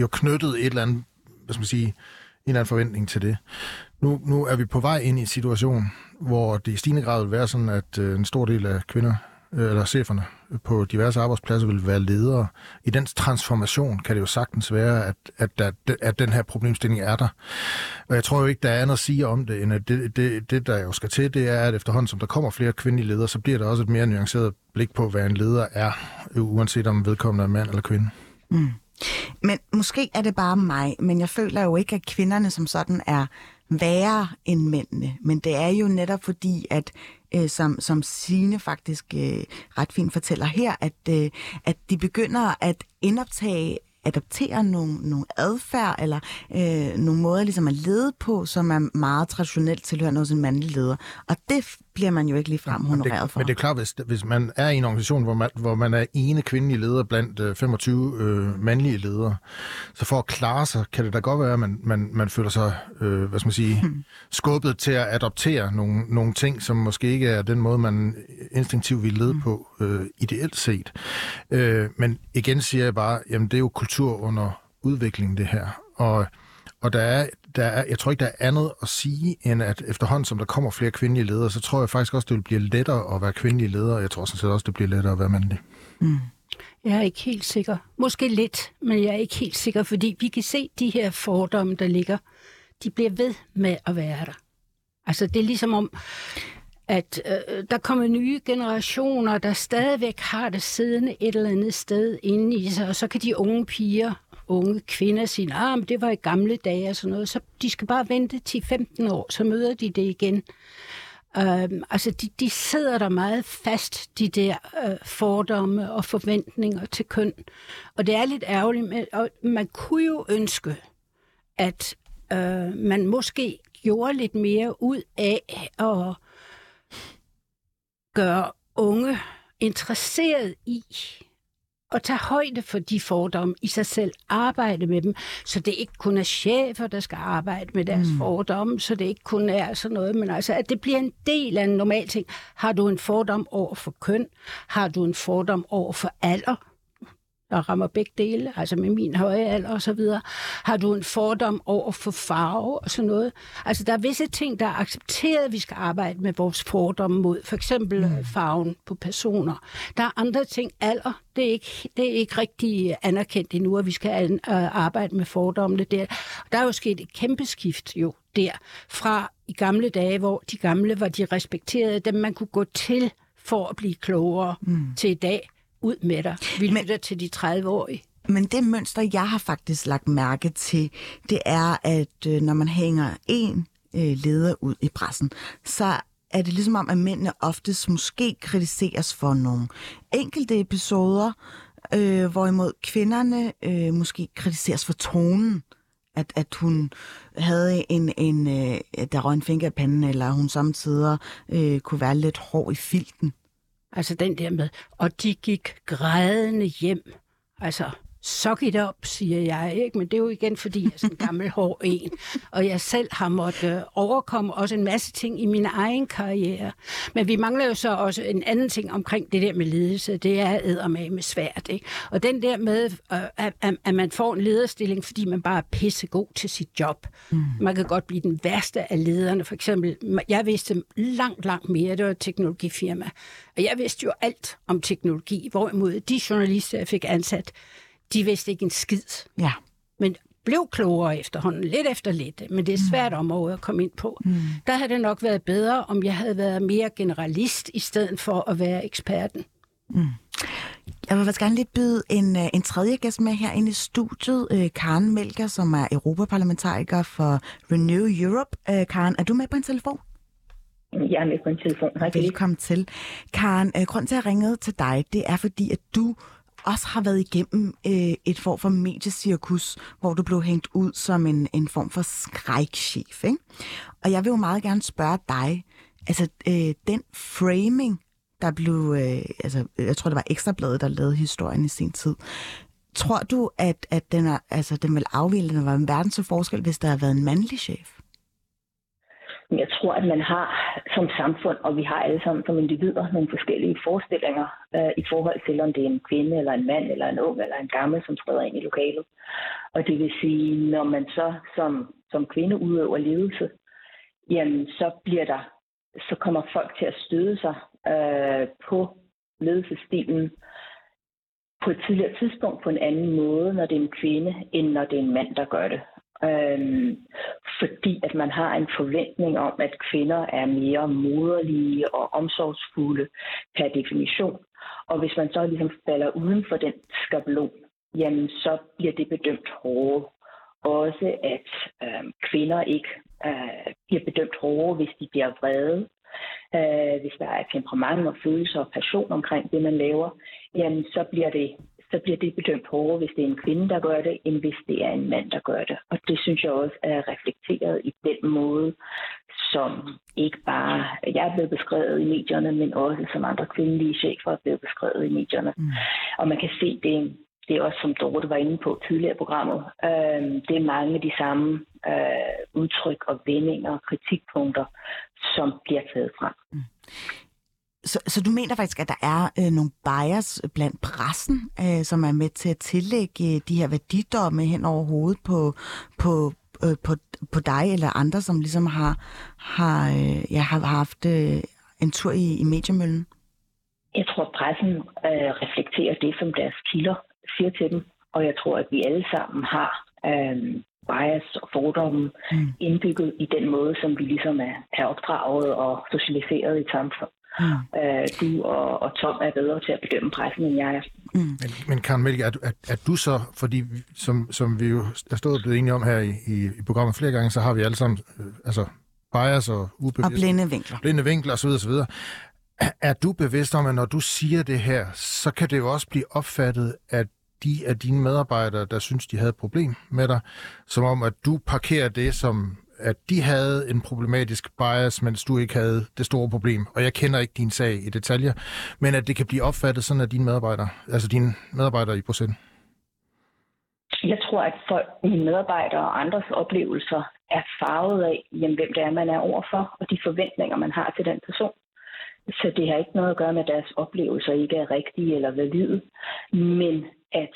jo knyttet et eller andet, hvad skal man sige, en eller anden forventning til det. Nu, nu er vi på vej ind i en situation, hvor det i stigende grad vil være sådan, at øh, en stor del af kvinder, øh, eller cheferne på diverse arbejdspladser vil være ledere. I den transformation kan det jo sagtens være, at, at, der, at den her problemstilling er der. Og jeg tror jo ikke, der er andet at sige om det, end at det, det, det, der jo skal til, det er, at efterhånden som der kommer flere kvindelige ledere, så bliver der også et mere nuanceret blik på, hvad en leder er, uanset om vedkommende er mand eller kvinde. Mm. Men måske er det bare mig, men jeg føler jo ikke, at kvinderne som sådan er værre end mændene. Men det er jo netop fordi, at øh, som, som Sine faktisk øh, ret fint fortæller her, at, øh, at de begynder at indoptage adoptere nogle, nogle adfærd eller øh, nogle måder ligesom at lede på, som er meget traditionelt tilhørende hos en mandlig leder. Og det bliver man jo ikke lige frem honoreret for. Men det er klart, hvis, hvis man er i en organisation, hvor man, hvor man er ene kvindelige leder blandt øh, 25 øh, mandlige ledere, så for at klare sig, kan det da godt være, at man, man, man føler sig, øh, hvad skal man sige, hmm. skubbet til at adoptere nogle, nogle ting, som måske ikke er den måde, man instinktivt vil lede hmm. på, øh, ideelt set. Øh, men igen siger jeg bare, jamen det er jo kultur under udvikling, det her. Og og der er, der er, jeg tror ikke, der er andet at sige, end at efterhånden, som der kommer flere kvindelige ledere, så tror jeg faktisk også, det vil blive lettere at være kvindelig leder, og jeg tror sådan set også, det bliver lettere at være mandlig. Mm. Jeg er ikke helt sikker. Måske lidt, men jeg er ikke helt sikker, fordi vi kan se de her fordomme, der ligger, de bliver ved med at være der. Altså, det er ligesom om, at øh, der kommer nye generationer, der stadigvæk har det siddende et eller andet sted inde i sig, og så kan de unge piger unge kvinder sin at ah, det var i gamle dage og sådan noget, så de skal bare vente 10-15 år, så møder de det igen. Øhm, altså, de, de sidder der meget fast, de der øh, fordomme og forventninger til køn. Og det er lidt ærgerligt, men, og man kunne jo ønske, at øh, man måske gjorde lidt mere ud af at gøre unge interesseret i at tage højde for de fordomme i sig selv, arbejde med dem, så det ikke kun er chefer, der skal arbejde med deres mm. fordomme, så det ikke kun er sådan noget, men altså, at det bliver en del af en normal ting. Har du en fordom over for køn? Har du en fordom over for alder? Der rammer begge dele, altså med min høje alder og så videre. Har du en fordom over for farve og sådan noget? Altså, der er visse ting, der er accepteret, at vi skal arbejde med vores fordomme mod. For eksempel mm. farven på personer. Der er andre ting, alder, det er ikke, det er ikke rigtig anerkendt endnu, at vi skal arbejde med fordommene der. Der er jo sket et kæmpe skift jo der, fra i gamle dage, hvor de gamle var de respekterede, dem man kunne gå til for at blive klogere mm. til i dag ud med dig. Vi lytter til de 30-årige. Men det mønster, jeg har faktisk lagt mærke til, det er, at øh, når man hænger en øh, leder ud i pressen, så er det ligesom om, at mændene oftest måske kritiseres for nogle enkelte episoder, øh, hvorimod kvinderne øh, måske kritiseres for tonen. At, at hun havde en, en øh, der røg en finger i panden, eller hun samtidig øh, kunne være lidt hård i filten. Altså den der med, og de gik grædende hjem. Altså, suck it up, siger jeg, ikke? Men det er jo igen, fordi jeg er sådan en gammel [laughs] hård en, og jeg selv har måttet overkomme også en masse ting i min egen karriere. Men vi mangler jo så også en anden ting omkring det der med ledelse, det er med svært, ikke? Og den der med, øh, at, at man får en lederstilling, fordi man bare er pissegod til sit job. Mm. Man kan godt blive den værste af lederne. For eksempel, jeg vidste langt, langt mere, det var et teknologifirma, og jeg vidste jo alt om teknologi, hvorimod de journalister, jeg fik ansat, de vidste ikke en skid. Ja. Men blev klogere efterhånden, lidt efter lidt, men det er svært område at komme ind på. Mm. Der havde det nok været bedre, om jeg havde været mere generalist, i stedet for at være eksperten. Mm. Jeg vil faktisk gerne lige byde en, øh, en tredje gæst med her inde i studiet. Øh, Karen Melker, som er europaparlamentariker for Renew Europe. Øh, Karen, er du med på en telefon? Jeg er med på en telefon. Hej. Velkommen til. Karen, øh, grund til at ringe til dig, det er fordi, at du også har været igennem øh, et form for mediecirkus, hvor du blev hængt ud som en, en form for skrækchef. Ikke? Og jeg vil jo meget gerne spørge dig, altså øh, den framing, der blev, øh, altså jeg tror det var Ekstrabladet, der lavede historien i sin tid. Tror du, at, at den, er, altså, den vil afvile, den var en verden forskel, hvis der havde været en mandlig chef? Jeg tror, at man har som samfund, og vi har alle sammen som individer, nogle forskellige forestillinger øh, i forhold til, om det er en kvinde, eller en mand, eller en ung, eller en gammel, som træder ind i lokalet. Og det vil sige, når man så som, som kvinde udøver ledelse, jamen så bliver der, så kommer folk til at støde sig øh, på ledelsesstilen på et tidligere tidspunkt på en anden måde, når det er en kvinde, end når det er en mand, der gør det. Øhm, fordi at man har en forventning om, at kvinder er mere moderlige og omsorgsfulde per definition. Og hvis man så ligesom falder uden for den skabelon, jamen så bliver det bedømt hårdt. Også at øh, kvinder ikke øh, bliver bedømt hårdere, hvis de bliver vrede. Øh, hvis der er temperament og følelser og passion omkring det, man laver, jamen så bliver det så bliver det bedømt hårdere, hvis det er en kvinde, der gør det, end hvis det er en mand, der gør det. Og det synes jeg også er reflekteret i den måde, som ikke bare jeg er blevet beskrevet i medierne, men også som andre kvindelige chefer er blevet beskrevet i medierne. Mm. Og man kan se det, det er også som Dorte var inde på tidligere i programmet, øh, det er mange af de samme øh, udtryk og vendinger og kritikpunkter, som bliver taget frem. Mm. Så, så du mener faktisk, at der er øh, nogle bias blandt pressen, øh, som er med til at tillægge øh, de her værdidomme hen over hovedet på, på, øh, på, på dig eller andre, som ligesom har, har, øh, ja, har haft øh, en tur i, i mediemøllen? Jeg tror, pressen øh, reflekterer det, som deres kilder siger til dem. Og jeg tror, at vi alle sammen har øh, bias og fordomme mm. indbygget i den måde, som vi ligesom er, er opdraget og socialiseret i et samfund. Mm. Øh, du og, og Tom er bedre til at bedømme pressen, end jeg er. Mm. Men, men Karen Melke, er, er, er du så, fordi som, som vi jo er stået blevet enige om her i, i, i programmet flere gange, så har vi alle sammen øh, altså bias og ubevidst. Og blinde vinkler. Blinde vinkler osv. osv. Er du bevidst om, at når du siger det her, så kan det jo også blive opfattet, at de af dine medarbejdere, der synes, de havde et problem med dig, som om, at du parkerer det som at de havde en problematisk bias, mens du ikke havde det store problem. Og jeg kender ikke din sag i detaljer, men at det kan blive opfattet sådan af dine medarbejdere, altså dine medarbejdere i processen. Jeg tror, at folk, mine medarbejdere og andres oplevelser er farvet af, jamen, hvem det er, man er overfor, og de forventninger, man har til den person. Så det har ikke noget at gøre med, at deres oplevelser ikke er rigtige eller valide, men at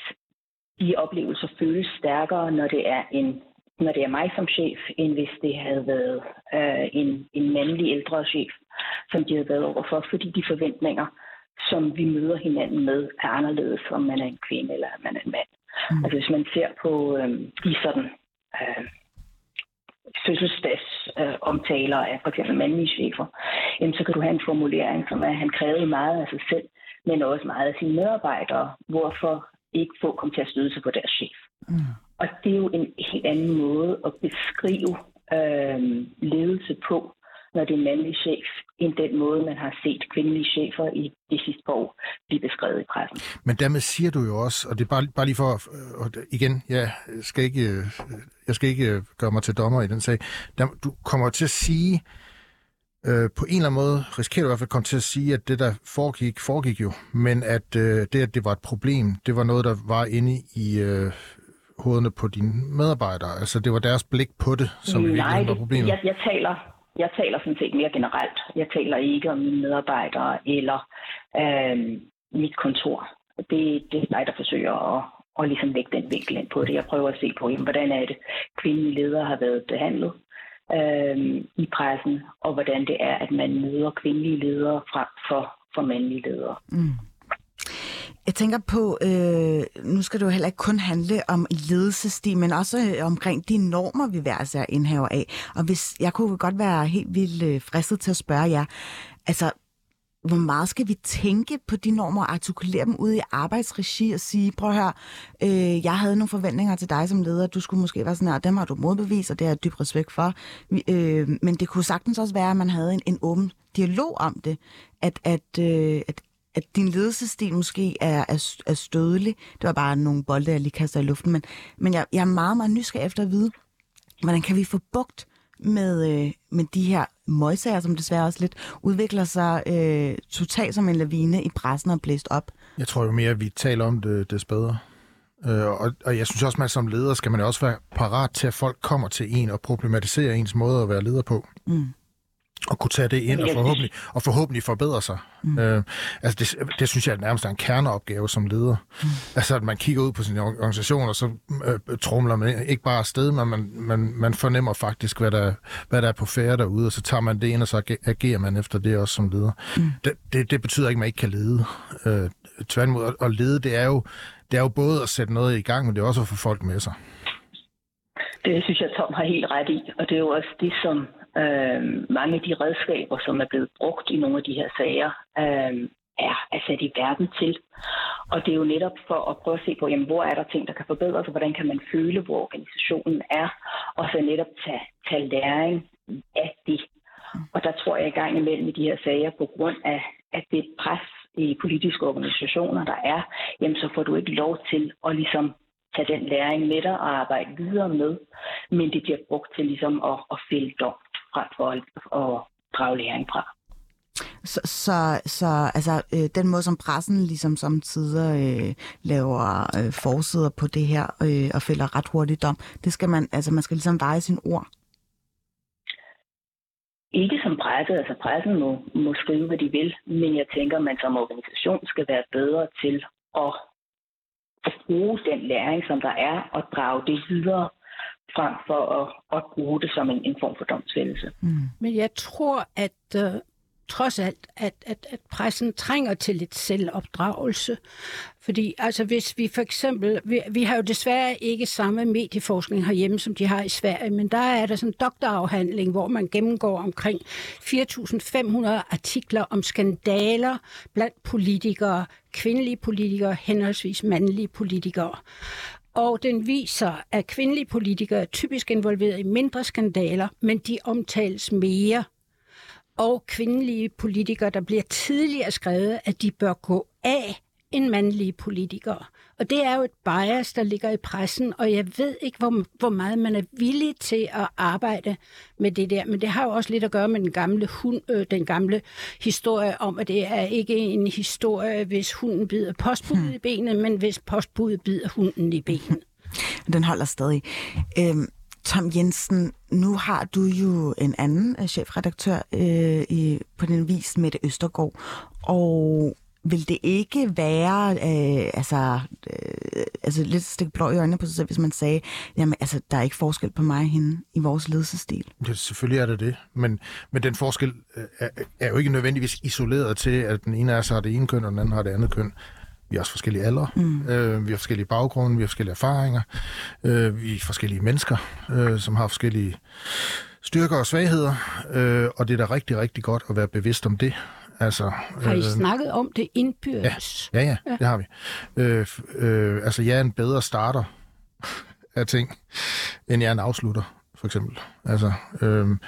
de oplevelser føles stærkere, når det er en når det er mig som chef, end hvis det havde været øh, en, en mandlig ældre chef, som de havde været overfor, fordi de forventninger, som vi møder hinanden med, er anderledes, om man er en kvinde eller man er en mand. Mm. Altså hvis man ser på øh, de sådan øh, fødselsdags øh, omtaler af for eksempel mandlige chefer, jamen, så kan du have en formulering, som er, at han krævede meget af sig selv, men også meget af sine medarbejdere. Hvorfor ikke få komme til at støde sig på deres chef? Mm. Og det er jo en helt anden måde at beskrive øh, ledelse på, når det er en mandlig chef, end den måde, man har set kvindelige chefer i de sidste par år blive beskrevet i pressen. Men dermed siger du jo også, og det er bare, bare lige for, øh, og igen, jeg skal ikke, øh, jeg skal ikke øh, gøre mig til dommer i den sag, der, du kommer til at sige, øh, på en eller anden måde risikerer du i hvert fald at komme til at sige, at det, der foregik, foregik jo, men at øh, det, at det var et problem, det var noget, der var inde i, øh, hovederne på dine medarbejdere? Altså, det var deres blik på det, som Nej, virkelig var problemet? Jeg, jeg, taler, jeg taler sådan set mere generelt. Jeg taler ikke om mine medarbejdere eller øh, mit kontor. Det, det er mig, der forsøger at, at ligesom lægge den vinkel ind på det. Jeg prøver at se på, jamen, hvordan er det, kvindelige ledere har været behandlet øh, i pressen, og hvordan det er, at man møder kvindelige ledere frem for, for mandlige ledere. Mm. Jeg tænker på, øh, nu skal det jo heller ikke kun handle om ledelsesstil, men også øh, omkring de normer, vi hver især indhaver af. Og hvis jeg kunne godt være helt vildt øh, fristet til at spørge jer, altså, hvor meget skal vi tænke på de normer og artikulere dem ud i arbejdsregi og sige, prøv at høre, øh, jeg havde nogle forventninger til dig som leder, du skulle måske være sådan her, dem har du modbevist, og det har jeg dyb respekt for. Øh, men det kunne sagtens også være, at man havde en, en åben dialog om det, at, at, øh, at, at din ledelsesstil måske er, er, er stødelig. Det var bare nogle bolde, jeg lige kaster i luften, men, men jeg, jeg er meget, meget nysgerrig efter at vide, hvordan kan vi få bugt med, øh, med de her møgsager, som desværre også lidt udvikler sig øh, totalt som en lavine i pressen og blæst op. Jeg tror jo mere, at vi taler om det, des bedre. Øh, og, og jeg synes også, at man som leder skal man også være parat til, at folk kommer til en og problematiserer ens måde at være leder på. Mm og kunne tage det ind og forhåbentlig, og forhåbentlig forbedre sig. Mm. Øh, altså det, det synes jeg er nærmest en kerneopgave som leder. Mm. Altså at man kigger ud på sin organisation, og så øh, trumler man ikke bare afsted, men man, man, man fornemmer faktisk, hvad der, hvad der er på færre derude, og så tager man det ind, og så agerer man efter det også som leder. Mm. Det, det, det betyder ikke, at man ikke kan lede. Øh, tværtimod, at lede, det er, jo, det er jo både at sætte noget i gang, men det er også at få folk med sig. Det synes jeg, Tom har helt ret i, og det er jo også det, som øh, mange af de redskaber, som er blevet brugt i nogle af de her sager, øh, er, er sat i verden til. Og det er jo netop for at prøve at se på, jamen, hvor er der ting, der kan forbedres, og hvordan kan man føle, hvor organisationen er, og så netop tage, tage læring af det. Og der tror jeg i gang imellem i de her sager, på grund af, at det pres i politiske organisationer, der er, jamen så får du ikke lov til at ligesom tage den læring med dig og arbejde videre med, men det bliver brugt til ligesom at, at fælde dom frem for at, at drage læring fra. Så, så, så altså, øh, den måde, som pressen ligesom som tider øh, laver øh, forsider på det her øh, og fælder ret hurtigt dom, det skal man, altså man skal ligesom veje sin ord. Ikke som presse, altså pressen må, må skrive, hvad de vil, men jeg tænker, man som organisation skal være bedre til at, at bruge den læring, som der er, og drage det videre frem for at, at bruge det som en, en form for domsfældelse. Mm. Men jeg tror, at uh, trods alt, at, at, at pressen trænger til lidt selvopdragelse. Fordi altså, hvis vi for eksempel, vi, vi har jo desværre ikke samme medieforskning herhjemme, som de har i Sverige, men der er der sådan en doktorafhandling, hvor man gennemgår omkring 4.500 artikler om skandaler blandt politikere, kvindelige politikere, henholdsvis mandlige politikere og den viser, at kvindelige politikere er typisk involveret i mindre skandaler, men de omtales mere. Og kvindelige politikere, der bliver tidligere skrevet, at de bør gå af end mandlige politikere. Og det er jo et bias, der ligger i pressen, og jeg ved ikke, hvor, hvor meget man er villig til at arbejde med det der. Men det har jo også lidt at gøre med den gamle, hund, øh, den gamle historie om, at det er ikke en historie, hvis hunden bider postbuddet hmm. i benet, men hvis postbuddet bider hunden i benet. Den holder stadig. Øhm, Tom Jensen, nu har du jo en anden øh, chefredaktør øh, i, på den vis, Mette Østergaard, og vil det ikke være øh, altså, øh, altså lidt stik blå i øjnene på sig selv, hvis man sagde, jamen altså, der er ikke forskel på mig og hende i vores ledelsesstil? Ja, selvfølgelig er det det, men, men den forskel øh, er, er jo ikke nødvendigvis isoleret til, at den ene af os har det ene køn, og den anden har det andet køn. Vi har også forskellige aldre, mm. øh, vi har forskellige baggrunde, vi har forskellige erfaringer, øh, vi er forskellige mennesker, øh, som har forskellige styrker og svagheder, øh, og det er da rigtig, rigtig godt at være bevidst om det, Altså, har I øh, snakket om det indbyrdes? Ja, ja, ja, ja. det har vi. Øh, øh, altså, jeg er en bedre starter af ting, end jeg er en afslutter for eksempel. Altså, øhm,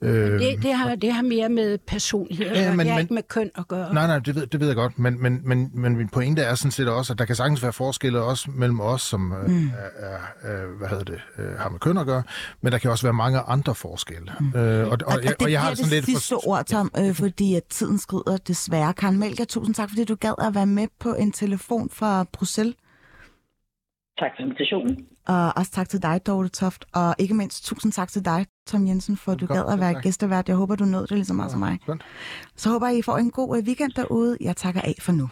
øh, det, det, har, det har mere med personlighed ja, men, det har men, ikke med køn at gøre. Nej, nej, det ved, det ved jeg godt, men, men, men, men min pointe er sådan set også, at der kan sagtens være forskelle også mellem os, som øh, mm. er, er, hvad hedder det, øh, har med køn at gøre, men der kan også være mange andre forskelle. Mm. Øh, og, og, og, og, og jeg har sådan det lidt sidste for... ord, Tom, øh, fordi at tiden skrider desværre. Karen Melker, tusind tak, fordi du gad at være med på en telefon fra Bruxelles. Tak for invitationen. Og også tak til dig, Dorte Toft. Og ikke mindst tusind tak til dig, Tom Jensen, for at du gad at være gæstevært. Jeg håber, du nåede det lige så meget ja, som mig. Så håber jeg, I får en god øh, weekend derude. Jeg takker af for nu.